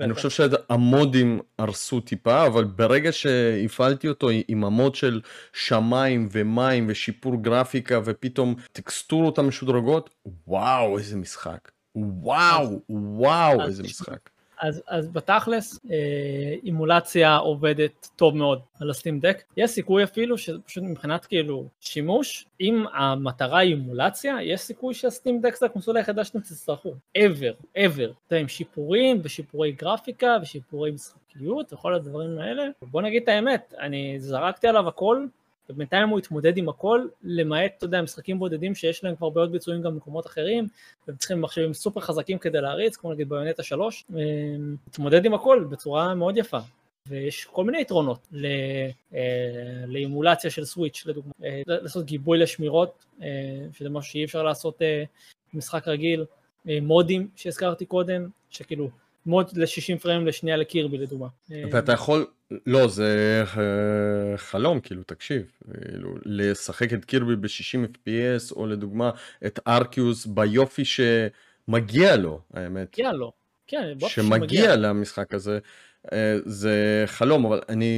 אני חושב שהמודים הרסו טיפה, אבל ברגע שהפעלתי אותו עם המוד של שמיים ומים ושיפור גרפיקה ופתאום טקסטורות המשודרגות, וואו, איזה משחק. וואו, וואו, איזה משחק. אז, אז בתכלס אה, אימולציה עובדת טוב מאוד על הסטים דק. יש סיכוי אפילו שפשוט מבחינת כאילו שימוש, אם המטרה היא אימולציה, יש סיכוי שהסטים דק זה הקונסולה היחידה שאתם תצטרכו. ever, ever. אתה עם שיפורים ושיפורי גרפיקה ושיפורי משחקיות וכל הדברים האלה. בוא נגיד את האמת, אני זרקתי עליו הכל ובינתיים הוא התמודד עם הכל, למעט, אתה יודע, משחקים בודדים שיש להם כבר בעיות ביצועים גם במקומות אחרים, והם צריכים מחשבים סופר חזקים כדי להריץ, כמו נגיד ביונטה 3, התמודד עם הכל בצורה מאוד יפה. ויש כל מיני יתרונות אה, לאימולציה של סוויץ', לדוגמה, אה, לעשות גיבוי לשמירות, אה, שזה משהו שאי אפשר לעשות במשחק רגיל, מודים שהזכרתי קודם, שכאילו מוד ל-60 פריים לשנייה לקירבי לדוגמה. ואתה יכול, לא זה אה, חלום כאילו תקשיב, כאילו, לשחק את קירבי ב-60 FPS או לדוגמה את ארקיוס ביופי שמגיע לו האמת. מגיע לו, כן, שמגיע למשחק הזה. אה, זה חלום אבל אני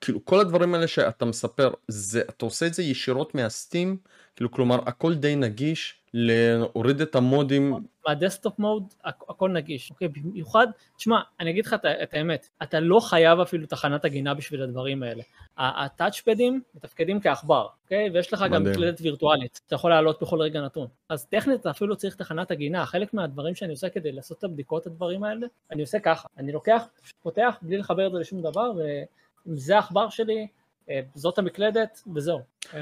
כאילו כל הדברים האלה שאתה מספר זה אתה עושה את זה ישירות מהסטים כאילו כלומר הכל די נגיש להוריד את המודים. מהדסטופ מוד הכל נגיש, אוקיי? במיוחד, תשמע, אני אגיד לך את האמת, אתה לא חייב אפילו תחנת הגינה בשביל הדברים האלה. הטאצ'פדים מתפקדים כעכבר, אוקיי? ויש לך גם מקלדת וירטואלית, אתה יכול לעלות בכל רגע נתון. אז טכנית אתה אפילו צריך תחנת הגינה, חלק מהדברים שאני עושה כדי לעשות את הבדיקות הדברים האלה, אני עושה ככה, אני לוקח, פותח בלי לחבר את זה לשום דבר, וזה העכבר שלי, זאת המקלדת וזהו. אמ,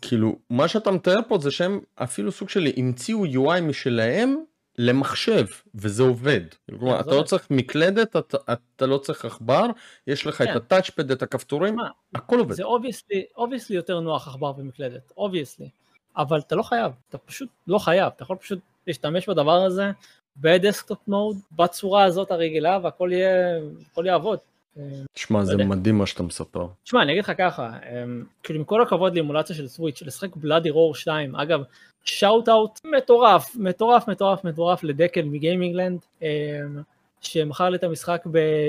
כאילו מה שאתה מתאר פה זה שהם אפילו סוג של המציאו UI משלהם למחשב וזה עובד. כלומר אתה לא צריך מקלדת אתה, אתה לא צריך עכבר יש לך את כן. ה touchpad את הכפתורים הכל עובד. זה obviously יותר נוח עכבר ומקלדת obviously אבל אתה לא חייב אתה פשוט לא חייב אתה יכול פשוט להשתמש בדבר הזה ב desktop mode בצורה הזאת הרגילה והכל יהיה יעבוד. תשמע זה מדהים מה שאתה מספר. תשמע אני אגיד לך ככה, אמ, כאילו עם כל הכבוד לאימולציה של סוויץ', לשחק Bloody Roar 2, אגב shout out מטורף, מטורף מטורף מטורף לדקל מגיימינגלנד, אמ, שמכר לי את המשחק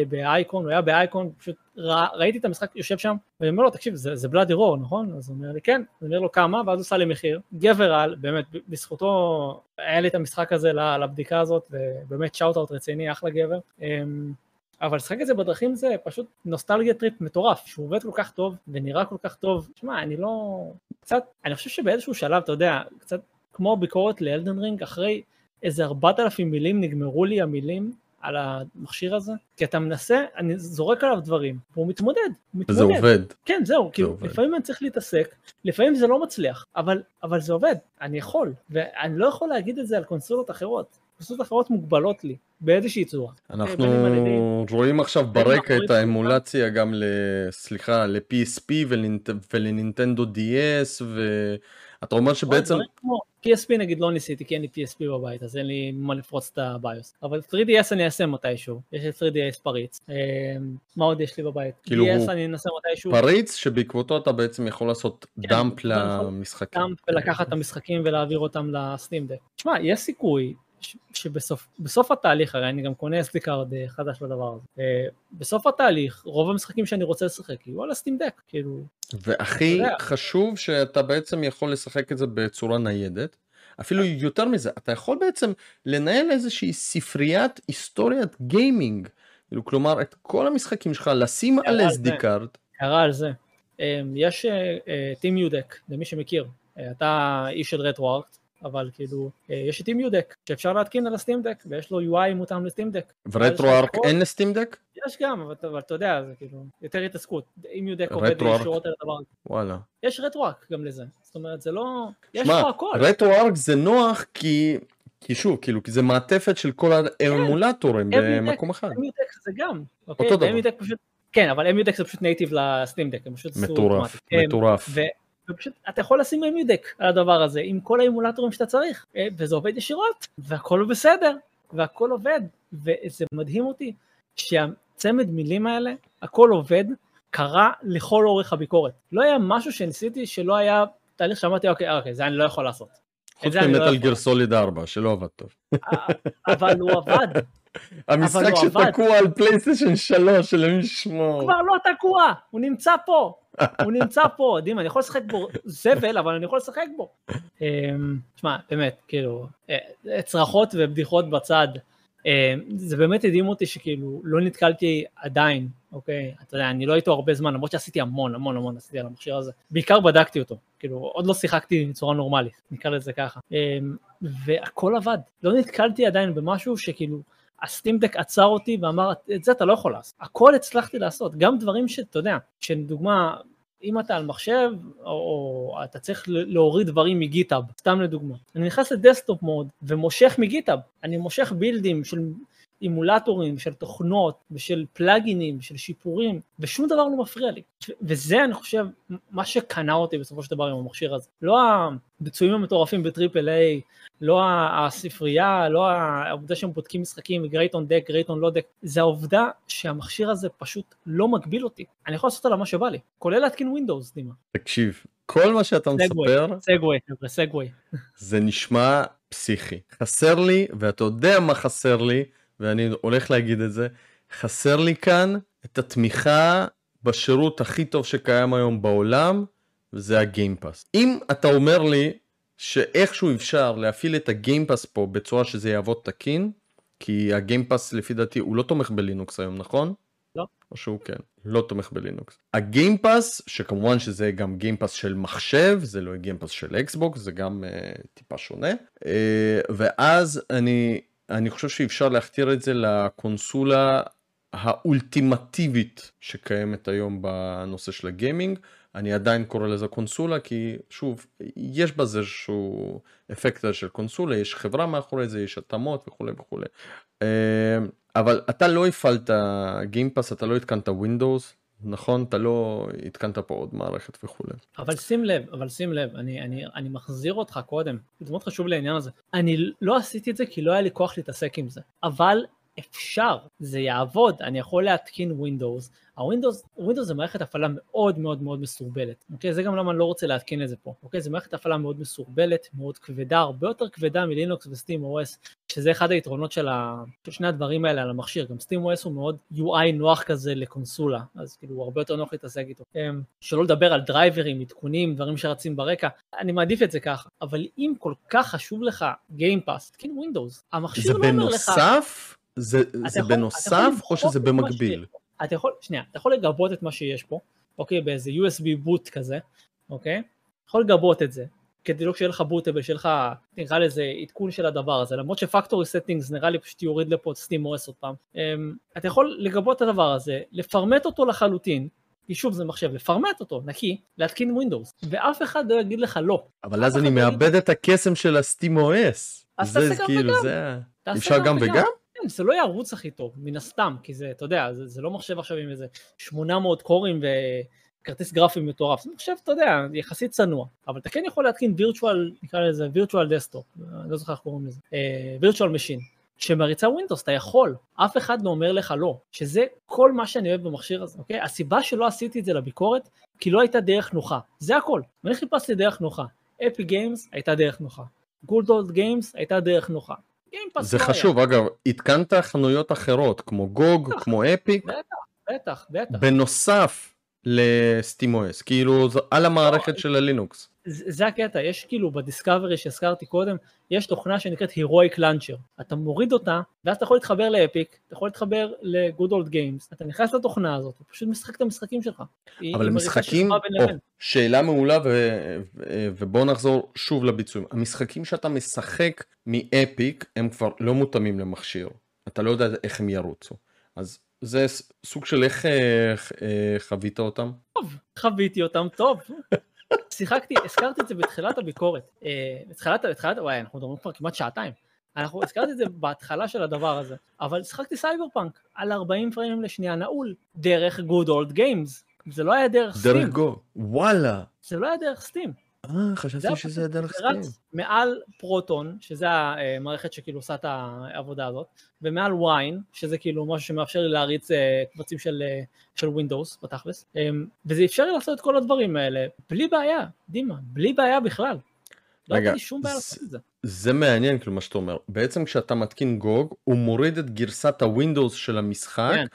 באייקון, הוא היה באייקון, פשוט רא, ראיתי את המשחק יושב שם, ואני אומר לו תקשיב זה, זה Bloody Roar נכון? אז הוא אומר לי כן, אני אומר לו כמה, ואז הוא עושה לי מחיר, גבר על, באמת בזכותו היה לי את המשחק הזה לבדיקה הזאת, ובאמת shout out רציני, אחלה גבר. אבל לשחק את זה בדרכים זה פשוט נוסטלגיה טריפ מטורף, שהוא עובד כל כך טוב ונראה כל כך טוב. תשמע, אני לא... קצת, אני חושב שבאיזשהו שלב, אתה יודע, קצת כמו ביקורת ל Elden Ring, אחרי איזה ארבעת אלפים מילים נגמרו לי המילים, על המכשיר הזה, כי אתה מנסה, אני זורק עליו דברים, והוא מתמודד, הוא מתמודד. וזה עובד. כן, זהו, כאילו, עובד. לפעמים אני צריך להתעסק, לפעמים זה לא מצליח, אבל, אבל זה עובד, אני יכול, ואני לא יכול להגיד את זה על קונסולות אחרות. קונסולות אחרות מוגבלות לי, באיזושהי צורה. אנחנו ידי- רואים עכשיו ברקע את האמולציה גם ל... סליחה, ל-PSP ולנינט- ולנינטנדו DS, ואתה אומר שבעצם... PSP נגיד לא ניסיתי כי אין לי PSP בבית אז אין לי מה לפרוץ את הביוס אבל 3DS אני אעשה מתישהו יש לי 3DS פריץ אה, מה עוד יש לי בבית? כאילו DS הוא אני אנסה מתישהו פריץ שבעקבותו אתה בעצם יכול לעשות כן, דאמפ. למשחקים. גם ולקחת את המשחקים ולהעביר אותם ל Steam Deck. תשמע יש סיכוי ש- שבסוף בסוף התהליך הרי אני גם קונה SD card אה, חדש לדבר הזה אה, בסוף התהליך רוב המשחקים שאני רוצה לשחק יהיו על ה Steam Deck כאילו והכי. חשוב שאתה בעצם יכול לשחק את זה בצורה ניידת. אפילו יותר מזה, אתה יכול בעצם לנהל איזושהי ספריית היסטוריית גיימינג. כאילו, כלומר, את כל המשחקים שלך לשים על SD card. הערה על זה. אה, יש טים יודק, למי שמכיר. אה, אתה איש של רטרוארקט, אבל כאילו, אה, יש את טים יודק, שאפשר להתקין על הסטים דק, ויש לו UI מותאם לסטים דק. ורטרו ארק אין לסטים דק? יש גם, אבל אבל אתה יודע, זה כאילו, יותר התעסקות. אם יודק עובד. ישירות על הדבר הזה. וואלה. יש רטרוארק גם לזה. זאת אומרת, זה לא... יש פה הכל. רטרו ארק זה נוח כי... כי שוב, כאילו, כי זה מעטפת של כל האמולטורים כן, במקום אחד. MUDEC זה גם. אוקיי? אותו דבר. פשוט... כן, אבל MUDEC זה פשוט נייטיב לסטים דק, הם פשוט מטורף. כן, מטורף. ופשוט אתה יכול לשים MUDEC על הדבר הזה עם כל האימולטורים שאתה צריך אה, וזה עובד ישירות והכל בסדר והכל עובד וזה מדהים אותי שהצמד מילים האלה הכל עובד קרה לכל אורך הביקורת לא היה משהו שניסיתי שלא היה תהליך שאמרתי אוקיי אוקיי זה אני לא יכול לעשות חוץ לא ממטל יכול. גיר סוליד 4 שלא עבד טוב. אה, אבל הוא עבד *laughs* המשחק. שתקוע על פלייסטיישן 3 אלוהים ישמור. כבר לא תקוע הוא נמצא פה הוא נמצא פה, דימה, אני יכול לשחק בו זבל, אבל אני יכול לשחק בו. אמ, תשמע, באמת, כאילו, אה, צרחות ובדיחות בצד, אמ, זה באמת הדהים אותי שכאילו לא נתקלתי עדיין, אוקיי? אתה יודע, אני לא איתו הרבה זמן, למרות שעשיתי המון, המון, המון עשיתי על המכשיר הזה. בעיקר בדקתי אותו, כאילו, עוד לא שיחקתי בצורה נורמלית, נקרא לזה ככה. אמ, והכל עבד, לא נתקלתי עדיין במשהו שכאילו, ה Steam Deck עצר אותי ואמר, את זה אתה לא יכול לעשות. הכל הצלחתי לעשות, גם דברים שאתה יודע, שלדוגמה, אם אתה על מחשב, או, או אתה צריך להוריד דברים מ GitHub, סתם לדוגמה. אני נכנס ל desktop mode ומושך מ GitHub, אני מושך builds של אמולטורים, של תוכנות, ושל פלאגינים, של שיפורים, ושום דבר לא מפריע לי. וזה אני חושב מה שקנה אותי בסופו של דבר עם המכשיר הזה. לא הביצועים המטורפים ב triple A, לא הספרייה, לא העובדה שהם בודקים משחקים great on deck, great on לא deck, זה העובדה שהמכשיר הזה פשוט לא מגביל אותי. אני יכול לעשות עליו מה שבא לי, כולל להתקין Windows, דימה. תקשיב, כל מה שאתה segue, מספר segue, חבר'ה, segue. זה נשמע פסיכי. חסר לי, ואתה יודע מה חסר לי, ואני הולך להגיד את זה, חסר לי כאן את התמיכה בשירות הכי טוב שקיים היום בעולם, וזה ה Game Pass. אם אתה אומר לי שאיכשהו אפשר להפעיל את ה Game Pass פה בצורה שזה יעבוד תקין, כי ה Game Pass לפי דעתי הוא לא תומך בלינוקס היום, נכון? לא. או שהוא כן, לא תומך בלינוקס. ה Game Pass, שכמובן שזה גם Game Pass של מחשב, זה לא Game Pass של Xbox, זה גם uh, טיפה שונה. Uh, ואז אני, אני חושב שאפשר להכתיר את זה לקונסולה האולטימטיבית שקיימת היום בנושא של הגיימינג. אני עדיין קורא לזה קונסולה כי שוב יש בזה איזשהו אפקט של קונסולה יש חברה מאחורי זה יש התאמות וכולי וכולי אה, אבל אתה לא הפעלת Game Pass אתה לא התקנת Windows נכון אתה לא התקנת פה עוד מערכת וכולי. אבל שים לב, אבל שים לב, אני, אני, אני מחזיר אותך קודם, זה מאוד חשוב לעניין הזה. אני לא עשיתי את זה כי לא היה לי כוח להתעסק עם זה, אבל אפשר, זה יעבוד, אני יכול להתקין Windows. ה Windows, Windows זה מערכת הפעלה מאוד מאוד מאוד מסורבלת, אוקיי? זה גם למה אני לא רוצה להתקין את זה פה, אוקיי? זה מערכת הפעלה מאוד מסורבלת, מאוד כבדה, הרבה יותר כבדה מ Linux ו Steam OS, שזה אחד היתרונות של, ה... של שני הדברים האלה על המכשיר, גם Steam OS הוא מאוד UI נוח כזה לקונסולה, אז כאילו הוא הרבה יותר נוח להתעסק איתו. אמ, שלא לדבר על דרייברים, עדכונים, דברים שרצים ברקע, אני מעדיף את זה ככה, אבל אם כל כך חשוב לך Game Pass, תתקין Windows, המכשיר זה לא אומר לך... בנוסף? זה, זה יכול- בנוסף או שזה במקביל? פה. אתה יכול, שנייה, אתה יכול לגבות את מה שיש פה, אוקיי, באיזה USB boot כזה, אוקיי? יכול לגבות את זה, כדי לא שיהיה לך bootable, שיהיה לך, נקרא לזה, עדכון של הדבר הזה, למרות ש factory settings נראה לי פשוט יוריד לפה את Steam OS עוד פעם. אמ, אתה יכול לגבות את הדבר הזה, לפרמט אותו לחלוטין, כי שוב זה מחשב, לפרמט אותו, נקי, להתקין Windows, ואף אחד לא יגיד לך לא. אבל אז אני לא מאבד את הקסם של ה Steam OS. אז תעשה גם כאילו, וגם. אפשר גם וגם? כן, זה לא ירוץ הכי טוב, מן הסתם, כי זה, אתה יודע, זה, זה לא מחשב עכשיו עם איזה 800 cores וכרטיס גרפי מטורף, זה מחשב, אתה יודע, יחסית צנוע, אבל אתה כן יכול להתקין virtual, נקרא לזה virtual desktop, אני לא זוכר איך קוראים לזה, virtual machine, שמריצה Windows, אתה יכול, אף אחד לא אומר לך לא, שזה כל מה שאני אוהב במכשיר הזה, אוקיי? הסיבה שלא עשיתי את זה לביקורת, כי לא הייתה דרך נוחה, זה הכל, ואני חיפשתי דרך נוחה, Epic Games הייתה דרך נוחה, Good Old Games הייתה דרך נוחה. זה לא. חשוב, אגב, התקנת חנויות אחרות, כמו GOG, בטח. כמו Epic, בטח, בטח. בנוסף ל Steam OS, כאילו על המערכת של הלינוקס. זה הקטע, יש כאילו ב Discovery שהזכרתי קודם, יש תוכנה שנקראת Heroic Launcher. אתה מוריד אותה, ואז אתה יכול להתחבר ל Epic, אתה יכול להתחבר ל-Good Old Games, אתה נכנס לתוכנה הזאת, פשוט משחק את המשחקים שלך. אבל המשחקים, או. שאלה מעולה ו- ו- ובואו נחזור שוב לביצועים. המשחקים שאתה משחק מ Epic הם כבר לא מותאמים למכשיר. אתה לא יודע איך הם ירוצו. אז זה סוג של איך אה, אה, חווית אותם? טוב, חוויתי אותם טוב. שיחקתי, הזכרתי את זה בתחילת הביקורת. אה, בתחילת, בתחילת, וואי, אנחנו מדברים כבר כמעט שעתיים. אנחנו הזכרתי את זה בהתחלה של הדבר הזה, אבל שיחקתי סייבר פאנק על 40 פריימים לשנייה נעול, דרך Good Old Games. זה לא היה דרך דרך סטים, גו. וואלה. זה לא היה דרך סטים. אה, זה חשבתי שזה דרך זה סטים. רץ מעל פרוטון, שזה המערכת שכאילו עושה את העבודה הזאת, ומעל ויין, שזה כאילו משהו שמאפשר לי להריץ אה, קבצים של, אה, של Windows בתכלס, אה, וזה אפשר לי לעשות את כל הדברים האלה, בלי בעיה, דימה, בלי בעיה בכלל. לא רגע, הייתה לי שום בעיה זה- לעשות את זה. זה מעניין כאילו מה שאתה אומר. בעצם כשאתה מתקין גוג, הוא מוריד את גרסת הווינדוס של המשחק, כן.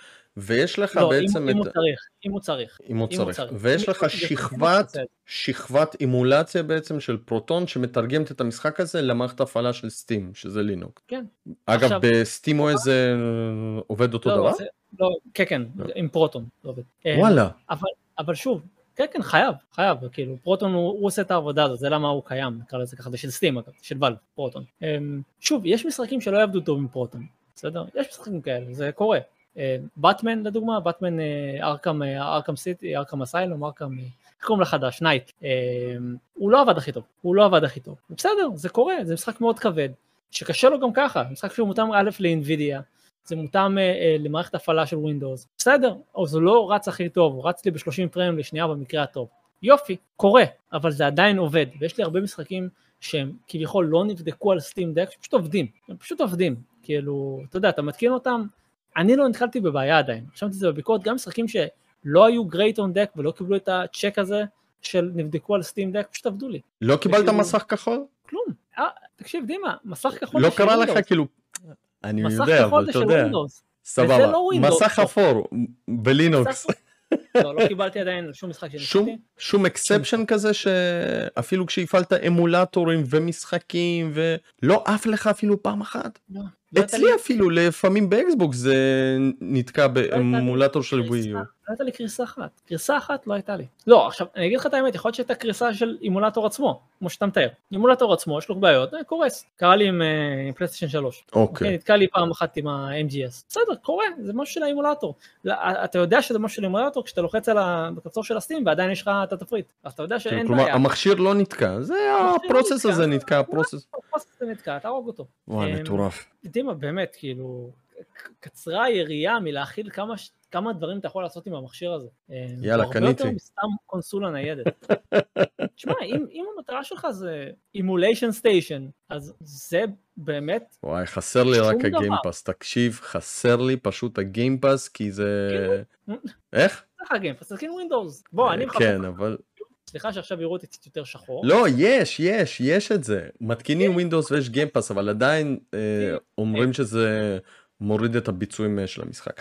ויש לך לא, בעצם אם את... צריך, אם הוא צריך. אם הוא אם הוא צריך. צריך. ויש לך שכבת. שכבת אימולציה בעצם של פרוטון שמתרגמת את המשחק הזה למערכת הפעלה של סטים, שזה לינוקס. כן. אגב, עכשיו- בסטים OS זה עובד אותו לא, דבר? זה, לא, כן, כן, לא. עם פרוטון. זה עובד. אה, וואלה. אבל, אבל שוב, כן, כן, חייב, חייב, כאילו, פרוטון הוא, הוא עושה את העבודה הזאת, זה למה הוא קיים, נקרא לזה ככה, זה של סטים אגב, של ואלב, פרוטון. אמ, שוב, יש משחקים שלא יעבדו טוב עם פרוטון, בסדר? יש משחקים כאלה, זה קורה. באטמן לדוגמה, Batman Arkham, Arkham City, Arkham Asylum, Arkham, איך קוראים לחדש? Knight. אמ, הוא לא עבד הכי טוב, הוא לא עבד הכי טוב. בסדר, זה קורה, זה משחק מאוד כבד, שקשה לו גם ככה, משחק שהוא מותאם א' ל Nvidia, זה מותאם אה, אה, למערכת הפעלה של Windows. בסדר, או זה לא רץ הכי טוב, הוא רץ לי ב-30 frame לשנייה במקרה הטוב. יופי, קורה, אבל זה עדיין עובד, ויש לי הרבה משחקים שהם כביכול לא נבדקו על סטים דק, שפשוט עובדים, הם פשוט עובדים, כאילו, אתה יודע, אתה מתקין אותם, אני לא נתקלתי בבעיה עדיין, חשבתי את זה בביקורת, גם משחקים שלא היו גרייט און דק ולא קיבלו את הצ'ק הזה של נבדקו על סטים דק, פשוט עבדו לי, לא קיבלת מסך כחול? כלום. אה, תקשיב, דימה, מסך כחול לא קרה לך. כאילו... אני יודע, אבל אתה יודע. סבבה. לא. מסך אפור בלינוקס. לא, לא קיבלתי עדיין שום משחק שום שניסיתי. שום exception כזה שאפילו כשהפעלת אמולטורים ומשחקים ולא עף לך אפילו פעם אחת. לא, לא אצלי לי- אפילו לפעמים ב Xbox זה נתקע לי באמולטור של ווי יו. לא הייתה לי קריסה אחת, קריסה אחת לא הייתה לי. לא, עכשיו אני אגיד לך את האמת, יכול להיות שהייתה קריסה של אמולטור עצמו, כמו שאתה מתאר. אמולטור עצמו, יש לו בעיות, אה, קורס. קרה לי עם, אה, עם PlayStation 3. כן, אוקיי. נתקע לי פעם אחת עם ה-MGS. בסדר, קורה, זה משהו של האמולטור. לא, אתה יודע שזה משהו של האמולטור כשאתה לוחץ על הכפתור של ה Steam ועדיין יש לך את התפריט. אז אתה יודע שאין כלומר בעיה. המכשיר לא נתקע, זה המכשיר ה process. הזה נתקע, ה process. ה process הזה נתקע, תהרוג אותו. וואי אמ, מטורף. דימה, באמת, כאילו, קצרה היריעה מלהכיל כמה, כמה דברים אתה יכול לעשות עם המכשיר הזה. אמ, יאללה, הוא הרבה יותר קניתי. מסתם קונסולה ניידת. *laughs* תשמע, אם, אם המטרה שלך זה Emulation Station, אז זה באמת, וואי חסר לי רק. ה Game Pass, תקשיב, חסר לי פשוט ה Game Pass כי זה... איך? זה לך Game Pass, תתקין Windows. בוא, אני מחפש, כן, אבל... סליחה שעכשיו יראו אותי קצת יותר שחור. לא, יש, יש, יש את זה. מתקינים Windows ויש Game Pass, אבל עדיין אה, כן. אומרים שזה מוריד את הביצועים אה, של המשחק.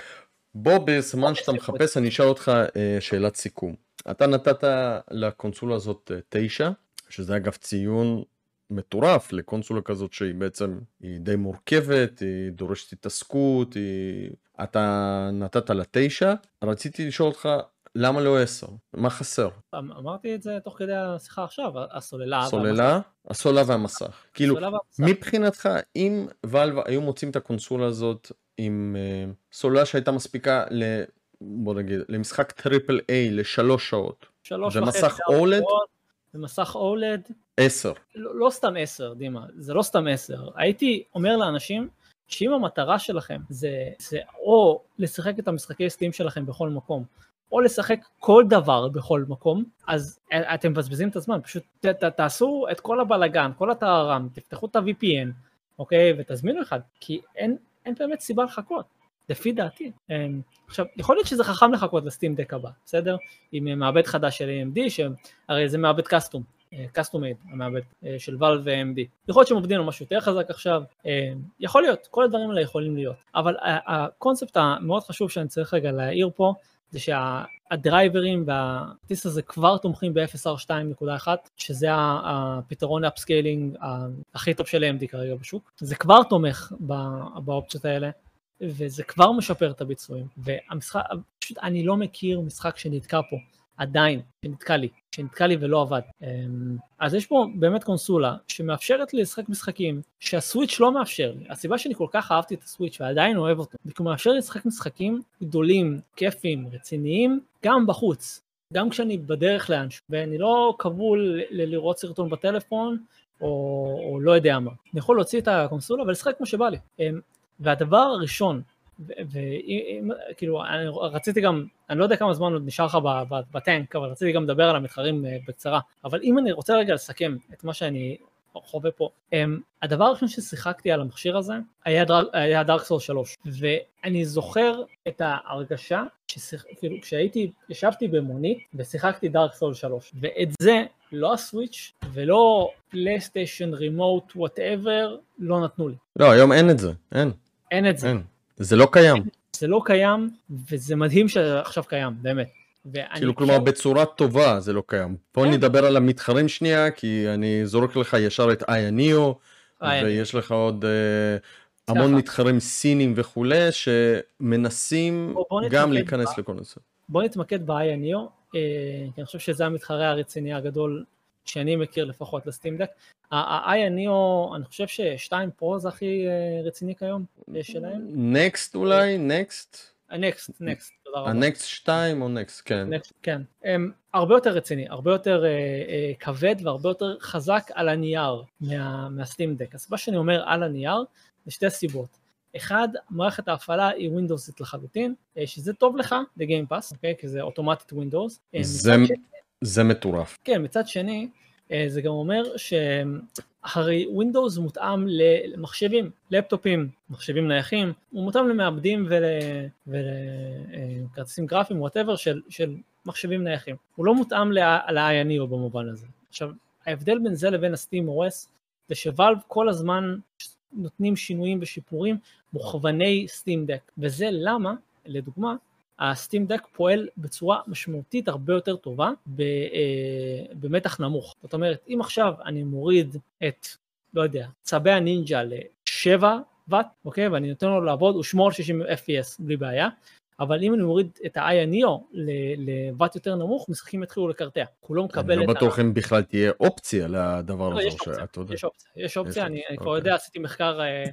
בוא, בזמן שאתה מחפש, אני אשאל אותך אה, שאלת סיכום. אתה נתת לקונסולה הזאת אה, תשע, שזה אגב ציון מטורף לקונסולה כזאת שהיא בעצם, היא די מורכבת, היא דורשת התעסקות, היא... אתה נתת לה תשע. רציתי לשאול אותך למה לא 10? מה חסר? אמ- אמרתי את זה תוך כדי השיחה עכשיו, הסוללה. והמסך. סוללה, הסוללה והמסך. כאילו, הסוללה והמסך. מבחינתך, אם Valve היו מוציאים את הקונסולה הזאת עם אה, סוללה שהייתה מספיקה ל... בוא נגיד, למשחק triple A לשלוש שעות, שלוש ומסך וחצי? שעות, ומסך אולד, 10. לא, לא סתם 10, דימה, זה לא סתם 10. הייתי אומר לאנשים שאם המטרה שלכם זה, זה או לשחק את המשחקי סטים שלכם בכל מקום, או לשחק כל דבר בכל מקום, אז אתם מבזבזים את הזמן, פשוט ת, ת, תעשו את כל הבלגן, כל הטהרם, תפתחו את ה-VPN, אוקיי, ותזמינו אחד, כי אין, אין באמת סיבה לחכות. לפי דעתי. אמ, עכשיו, יכול להיות שזה חכם לחכות לסטים דק הבא, בסדר? עם מעבד חדש של AMD, שהרי זה מעבד custom, custom made, המעבד אה, של Valve ו-AMD. יכול להיות שהם עובדים על משהו יותר חזק עכשיו, אה, יכול להיות, כל הדברים האלה יכולים להיות. אבל הקונספט המאוד חשוב שאני צריך רגע להעיר פה, זה שהדרייברים והטיס הזה כבר תומכים ב-FSR2.1, שזה הפתרון ל upscaling הכי טוב של AMD כרגע בשוק. זה כבר תומך באופציות האלה. וזה כבר משפר את הביצועים, והמשחק, פשוט אני לא מכיר משחק שנתקע פה, עדיין, שנתקע לי, שנתקע לי ולא עבד. אמ, אז יש פה באמת קונסולה שמאפשרת לי לשחק משחקים שהסוויץ' לא מאפשר לי. הסיבה שאני כל כך אהבתי את הסוויץ' ועדיין אוהב אותו, זה כי הוא מאפשר לי לשחק משחקים גדולים, כיפיים, רציניים, גם בחוץ, גם כשאני בדרך לאנשהו, ואני לא כבול לראות סרטון בטלפון, או, או לא יודע מה. אני יכול להוציא את הקונסולה ולשחק כמו שבא לי. אמ, והדבר הראשון, וכאילו רציתי גם, אני לא יודע כמה זמן עוד נשאר לך בטנק, אבל רציתי גם לדבר על המתחרים אה, בקצרה, אבל אם אני רוצה רגע לסכם את מה שאני חווה פה, אמ, הדבר הראשון ששיחקתי על המכשיר הזה היה, דר, היה דארק סול 3, ואני זוכר את ההרגשה, ששיח, כאילו כשהייתי, ישבתי במונית ושיחקתי דארק סול 3, ואת זה לא ה Switch ולא PlayStation, remote, whatever, לא נתנו לי. לא, היום אין את זה, אין. אין את זה. אין. זה לא קיים. זה לא קיים, וזה מדהים שעכשיו קיים, באמת. כאילו כלומר בצורה טובה זה לא קיים. בוא כן. נדבר על המתחרים שנייה, כי אני זורק לך ישר את AYANEO, ויש לך עוד אה, המון מתחרים סינים וכולי, שמנסים גם להיכנס לכל נושא. בוא נתמקד ב AYANEO, כי אני חושב שזה המתחרה הרציני הגדול שאני מכיר לפחות ל Steam Deck. ה-i הניאו, אני חושב ששתיים Pro זה הכי אה, רציני כיום שלהם. Next אולי? Next? ה Next, Next, תודה רבה. ה Next 2 או Next, כן. Next, כן. הם הרבה יותר רציני, הרבה יותר אה, אה, כבד והרבה יותר חזק על הנייר מה, מה Steam Deck. הסיבה שאני אומר על הנייר, זה שתי סיבות. אחד, מערכת ההפעלה היא ווינדוסית לחלוטין, שזה טוב לך ל Game Pass, אוקיי? כי זה אוטומטית Windows. זה, זה מטורף. כן, מצד שני, אה, זה גם אומר שהרי Windows מותאם למחשבים, לפטופים, מחשבים נייחים, הוא מותאם למעבדים ולכרטיסים ול, גרפיים, whatever, של, של מחשבים נייחים. הוא לא מותאם ל AYANEO במובן הזה. עכשיו, ההבדל בין זה לבין ה-Steam OS זה שוואלב כל הזמן נותנים שינויים ושיפורים מוכווני Steam Deck, וזה למה, לדוגמה, הסטים דק פועל בצורה משמעותית הרבה יותר טובה אה, במתח נמוך. זאת אומרת, אם עכשיו אני מוריד את, לא יודע, צבי הנינג'ה ל-7 ואט, אוקיי, ואני נותן לו לעבוד, הוא שמור על 60 FPS בלי בעיה, אבל אם אני מוריד את ה-i הניאו לוואט יותר נמוך, משחקים יתחילו לקרטע. הוא לא מקבל את ה... אני לא בטוח אם בכלל תהיה אופציה לדבר לא, הזה. יש אופציה, יש אופציה, אני כבר יודע, עשיתי מחקר אה,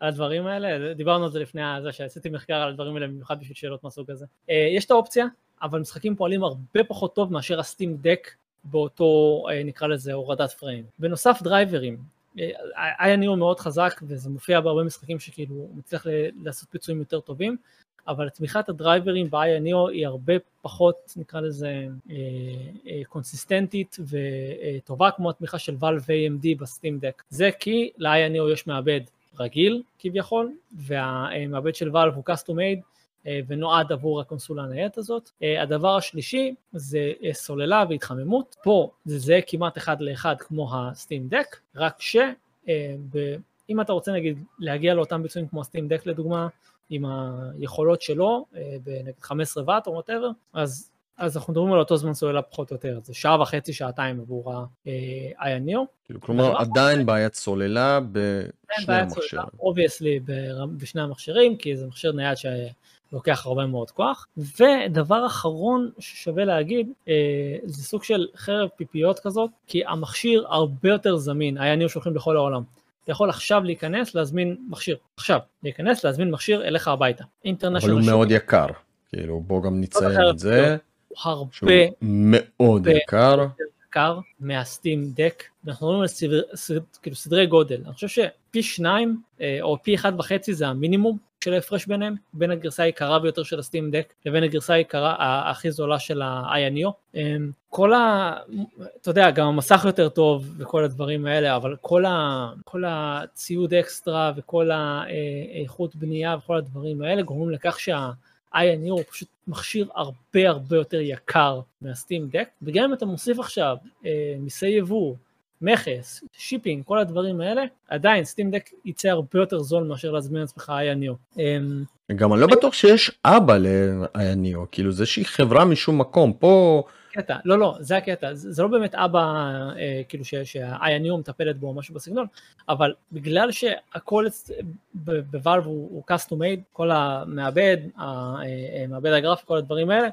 על הדברים האלה, דיברנו על זה לפני זה שעשיתי מחקר על הדברים האלה במיוחד בשביל שאלות מהסוג הזה. אה, יש את האופציה, אבל משחקים פועלים הרבה פחות טוב מאשר הסטים דק באותו אה, נקרא לזה הורדת פריים. בנוסף דרייברים, היה ניהול מאוד חזק וזה מופיע בהרבה משחקים שכאילו הוא מצליח לעשות פיצויים יותר טובים, אבל תמיכת הדרייברים ב-INEO היא הרבה פחות נקרא לזה אה, אה, קונסיסטנטית וטובה כמו התמיכה של Valve AMD בסטים דק. זה כי ל-INEO יש מעבד רגיל כביכול, והמעבד של ואלב הוא custom made אה, ונועד עבור הקונסולה הניידת הזאת. אה, הדבר השלישי זה אה, סוללה והתחממות, פה זה זהה כמעט אחד לאחד כמו הסטים דק, רק שאם אתה רוצה נגיד להגיע לאותם ביצועים כמו הסטים דק לדוגמה, עם היכולות שלו, בנגיד 15 ואט או whatever, אז אז אנחנו מדברים על אותו זמן סוללה פחות או יותר, זה שעה וחצי, שעתיים עבור ה AYANEO. כאילו, כלומר עדיין בעיית סוללה בשני המכשירים. obviously בשני המכשירים, כי זה מכשיר נייד לוקח הרבה מאוד כוח. ודבר אחרון ששווה להגיד, זה סוג של חרב פיפיות כזאת, כי המכשיר הרבה יותר זמין, היה שולחים בכל העולם. אתה יכול עכשיו להיכנס, להזמין מכשיר, עכשיו, להיכנס, להזמין מכשיר אליך הביתה. אבל הוא מאוד יקר, כאילו בוא גם נציין את זה. הרבה מאוד יקר. יקר מהסטים דק, אנחנו מדברים על סדר, סדר, כאילו סדרי גודל, אני חושב שפי שניים אה, או פי אחד וחצי זה המינימום של ההפרש ביניהם, בין הגרסה היקרה ביותר של הסטים דק לבין הגרסה היקרה הכי זולה של ה-INEO. אמ, כל ה... אתה יודע, גם המסך יותר טוב וכל הדברים האלה, אבל כל, ה, כל הציוד אקסטרה וכל האיכות בנייה וכל הדברים האלה גורמים לכך שה... AYANEO הוא פשוט מכשיר הרבה הרבה יותר יקר מה Steam Deck, וגם אם אתה מוסיף עכשיו אה, מיסי יבוא, מכס, shipping, כל הדברים האלה, עדיין Steam Deck יצא הרבה יותר זול מאשר להזמין לעצמך AYANEO. אמ, גם אני לא בטוח שיש אבא ל AYANEO, כאילו זה שהיא חברה משום מקום, פה הקטע, לא לא, זה הקטע, זה, זה לא באמת אבא אה, כאילו שה-INU מטפלת בו או משהו בסגנון, אבל בגלל שהכל בוואלב הוא, הוא custom made, כל המעבד, המעבד אה, הגרפי, כל הדברים האלה,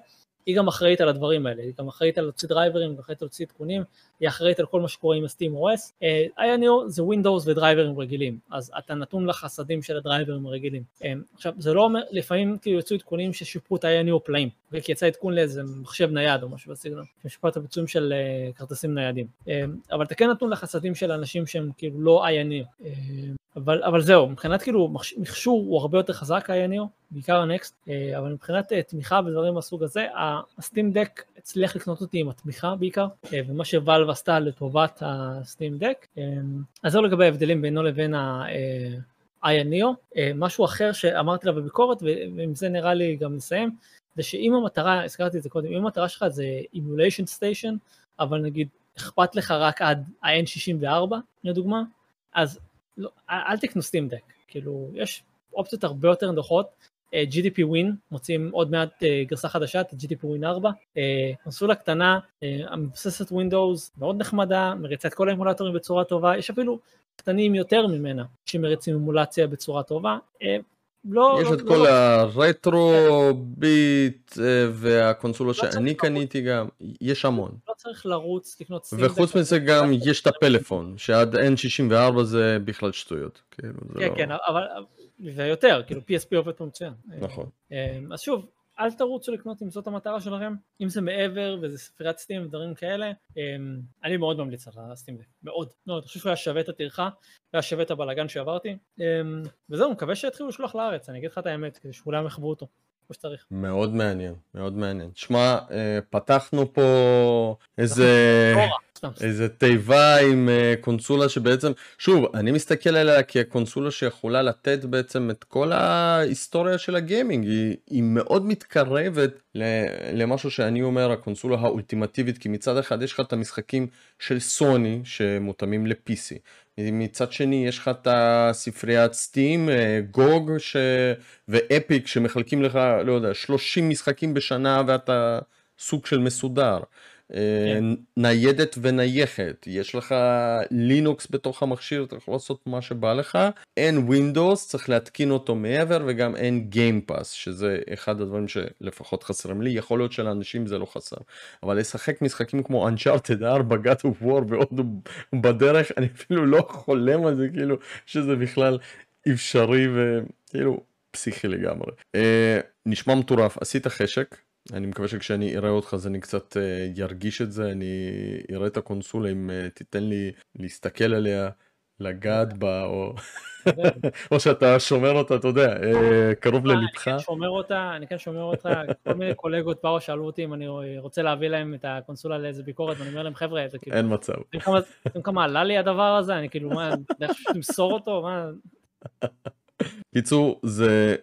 היא גם אחראית על הדברים האלה, היא גם אחראית על להוציא דרייברים, אחראית על להוציא עדכונים, היא אחראית על כל מה שקורה עם ה-Steam OS. INO זה Windows ודרייברים רגילים, אז אתה נתון לחסדים של הדרייברים הרגילים. Uh, עכשיו, זה לא אומר, לפעמים כאילו יצאו עדכונים ששיפרו את ה-INO פלאים? כי יצא עדכון לאיזה מחשב נייד או משהו בסגנון, ששיפרו את הביצועים של uh, כרטיסים ניידים. אבל אתה כן נתון לחסדים של אנשים שהם כאילו לא INO. אבל, אבל זהו, מבחינת כאילו מכשור הוא הרבה יותר חזק ה-INO, בעיקר הנקסט, אה, אבל מבחינת אה, תמיכה ודברים מהסוג הזה, הסטים דק הצליח לקנות אותי עם התמיכה בעיקר, אה, ומה שוואלב עשתה לטובת הסטים דק. אז זהו לגבי ההבדלים בינו לבין ה-INO. משהו אחר שאמרתי לה בביקורת, ועם זה נראה לי גם נסיים, זה שאם המטרה, הזכרתי את זה קודם, אם המטרה שלך זה אימוליישן סטיישן, אבל נגיד אכפת לך רק עד ה-N64 לדוגמה, אז לא, אל תקנו סטים דק, כאילו יש אופציות הרבה יותר נוחות, GDP Win, מוצאים עוד מעט uh, גרסה חדשה, את GDP Win 4, uh, קונסולה קטנה, uh, המבוססת Windows, מאוד נחמדה, מריצה את כל האימולטורים בצורה טובה, יש אפילו קטנים יותר ממנה שמריצים אימולציה בצורה טובה, uh, לא, יש לא, את לא, כל לא. הרטרו ביט והקונסולות שאני קניתי גם, יש המון. לא צריך לרוץ לקנות סטים. וחוץ מזה גם יש את הפלאפון, שעד N64 זה בכלל שטויות. כאילו, כן, כן, אבל ויותר, כאילו PSP עובד פה מצוין. נכון. אה, אז שוב, אל תרוצו לקנות אם זאת המטרה שלכם, אם זה מעבר וזה ספריית סטים ודברים כאלה, אה, אני מאוד ממליץ על הסטים דק, מאוד, מאוד, אני חושב שהוא היה שווה את הטרחה, היה שווה את הבלאגן שעברתי, אה, וזהו, מקווה שיתחילו לשלוח לארץ, אני אגיד לך את האמת, כדי שכולם יחוו אותו. כמו שצריך. מאוד מעניין, מאוד מעניין. שמע, פתחנו פה איזה... איזה תיבה עם uh, קונסולה שבעצם, שוב, אני מסתכל עליה כקונסולה שיכולה לתת בעצם את כל ההיסטוריה של הגיימינג, היא, היא מאוד מתקרבת למשהו שאני אומר הקונסולה האולטימטיבית, כי מצד אחד יש לך את המשחקים של סוני שמותאמים ל-PC. מצד שני יש לך את הספריית Steam, GOG ש... ו Epic שמחלקים לך, לא יודע, 30 משחקים בשנה ואתה סוג של מסודר. כן. אה, ניידת ונייחת, יש לך לינוקס בתוך המכשיר, אתה יכול לעשות מה שבא לך, אין Windows, צריך להתקין אותו מעבר וגם אין Game Pass, שזה אחד הדברים שלפחות חסרים לי, יכול להיות שלאנשים זה לא חסר, אבל לשחק משחקים כמו Uncharted 4, God of War ועוד בדרך, אני אפילו לא חולם על זה, כאילו, שזה בכלל אפשרי וכאילו פסיכי לגמרי. אה, נשמע מטורף, עשית חשק. אני מקווה שכשאני אראה אותך אז אני קצת uh, ירגיש את זה, אני אראה את הקונסולה אם uh, תיתן לי להסתכל עליה, לגעת בה, או, *laughs* או שאתה שומר אותה, אתה יודע, uh, קרוב ללבך. אני כן שומר אותה, אני כן שומר אותה, כל מיני קולגות באו שאלו אותי אם אני רוצה להביא להם את הקונסולה לאיזה ביקורת, ואני אומר להם חבר'ה, זה כאילו... אין מצב. אתם כמה עלה לי הדבר הזה? אני כאילו, מה, אני חושב למסור אותו? מה... *laughs* קיצור, זה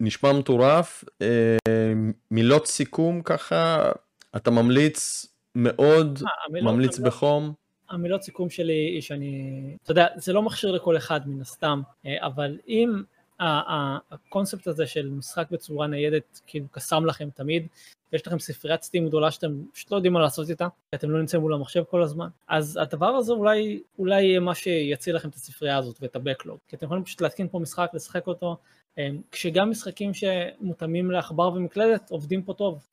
נשמע מטורף, אה, מילות סיכום ככה, אתה ממליץ מאוד, אה, ממליץ בחום. המילות סיכום שלי היא שאני, אתה יודע, זה לא מכשיר לכל אחד מן הסתם, אה, אבל אם הקונספט הזה של משחק בצורה ניידת כאילו קסם לכם תמיד, ויש לכם ספריית סטים גדולה שאתם פשוט לא יודעים מה לעשות איתה, כי אתם לא נמצאים מול המחשב כל הזמן, אז הדבר הזה אולי, אולי יהיה מה שיציל לכם את הספרייה הזאת ואת ה-Backlog, כי אתם יכולים פשוט להתקין פה משחק, לשחק אותו, כשגם משחקים שמותאמים לעכבר ומקלדת עובדים פה טוב,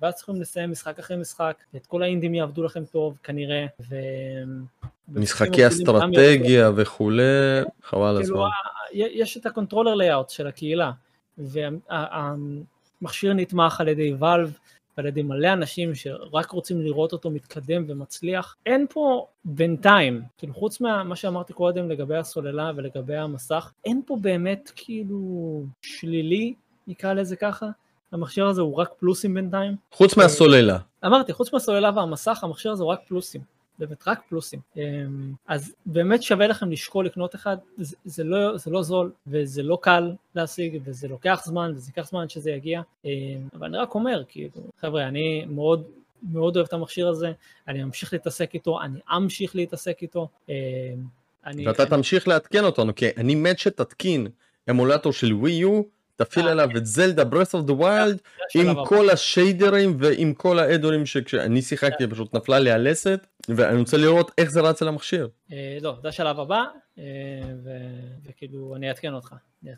ואז צריכים לסיים משחק אחרי משחק, את כל האינדים יעבדו לכם טוב כנראה, ו... משחקי אסטרטגיה וכולי, חבל כאילו, הזמן. יש את ה controller layout של הקהילה, והמכשיר נתמך על ידי Valve, ועל ידי מלא אנשים שרק רוצים לראות אותו מתקדם ומצליח. אין פה בינתיים, כאילו חוץ ממה שאמרתי קודם לגבי הסוללה ולגבי המסך, אין פה באמת כאילו שלילי, נקרא לזה ככה. המכשיר הזה הוא רק פלוסים בינתיים. חוץ מהסוללה. אמרתי, חוץ מהסוללה והמסך, המכשיר הזה הוא רק פלוסים. באמת רק פלוסים. אז באמת שווה לכם לשקול לקנות אחד, זה, זה, לא, זה לא זול וזה לא קל להשיג וזה לוקח זמן וזה ייקח זמן שזה יגיע, אבל אני רק אומר, כאילו, חבר'ה, אני מאוד מאוד אוהב את המכשיר הזה, אני ממשיך להתעסק איתו, אני אמשיך להתעסק איתו. אני, ואתה אני... תמשיך לעדכן אותנו, כי אני מת שתתקין אמולטור של ווי יו, תפעיל עליו את Zelda Breath of the Wild עם כל השיידרים ועם כל האדאונים שכשאני שיחקתי פשוט נפלה לי הלסת ואני רוצה לראות איך זה רץ על המכשיר. לא, זה השלב הבא וכאילו אני אעדכן אותך. *laughs*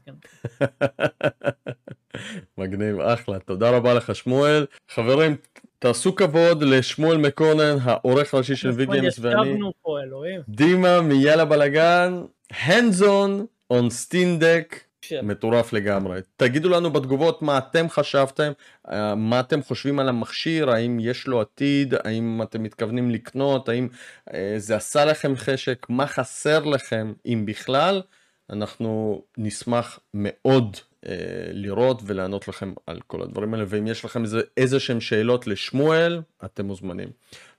מגניב אחלה תודה רבה לך שמואל. חברים תעשו כבוד לשמואל מקונן העורך הראשי של Vgames ואני דימה מיאללה בלאגן hands on on steam deck מטורף לגמרי. תגידו לנו בתגובות מה אתם חשבתם, אה, מה אתם חושבים על המכשיר, האם יש לו עתיד, האם אתם מתכוונים לקנות, האם אה, זה עשה לכם חשק, מה חסר לכם, אם בכלל. אנחנו נשמח מאוד אה, לראות ולענות לכם על כל הדברים האלה, ואם יש לכם איזה, איזה שהם שאלות לשמואל, אתם מוזמנים.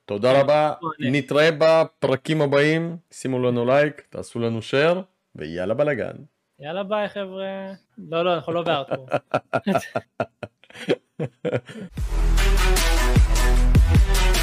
תודה כן, רבה, נתראה בפרקים הבאים, שימו לנו לייק, תעשו לנו שייר, ויאללה בלאגן. יאללה ביי חבר'ה. לא, לא, אנחנו לא בארתור. *laughs*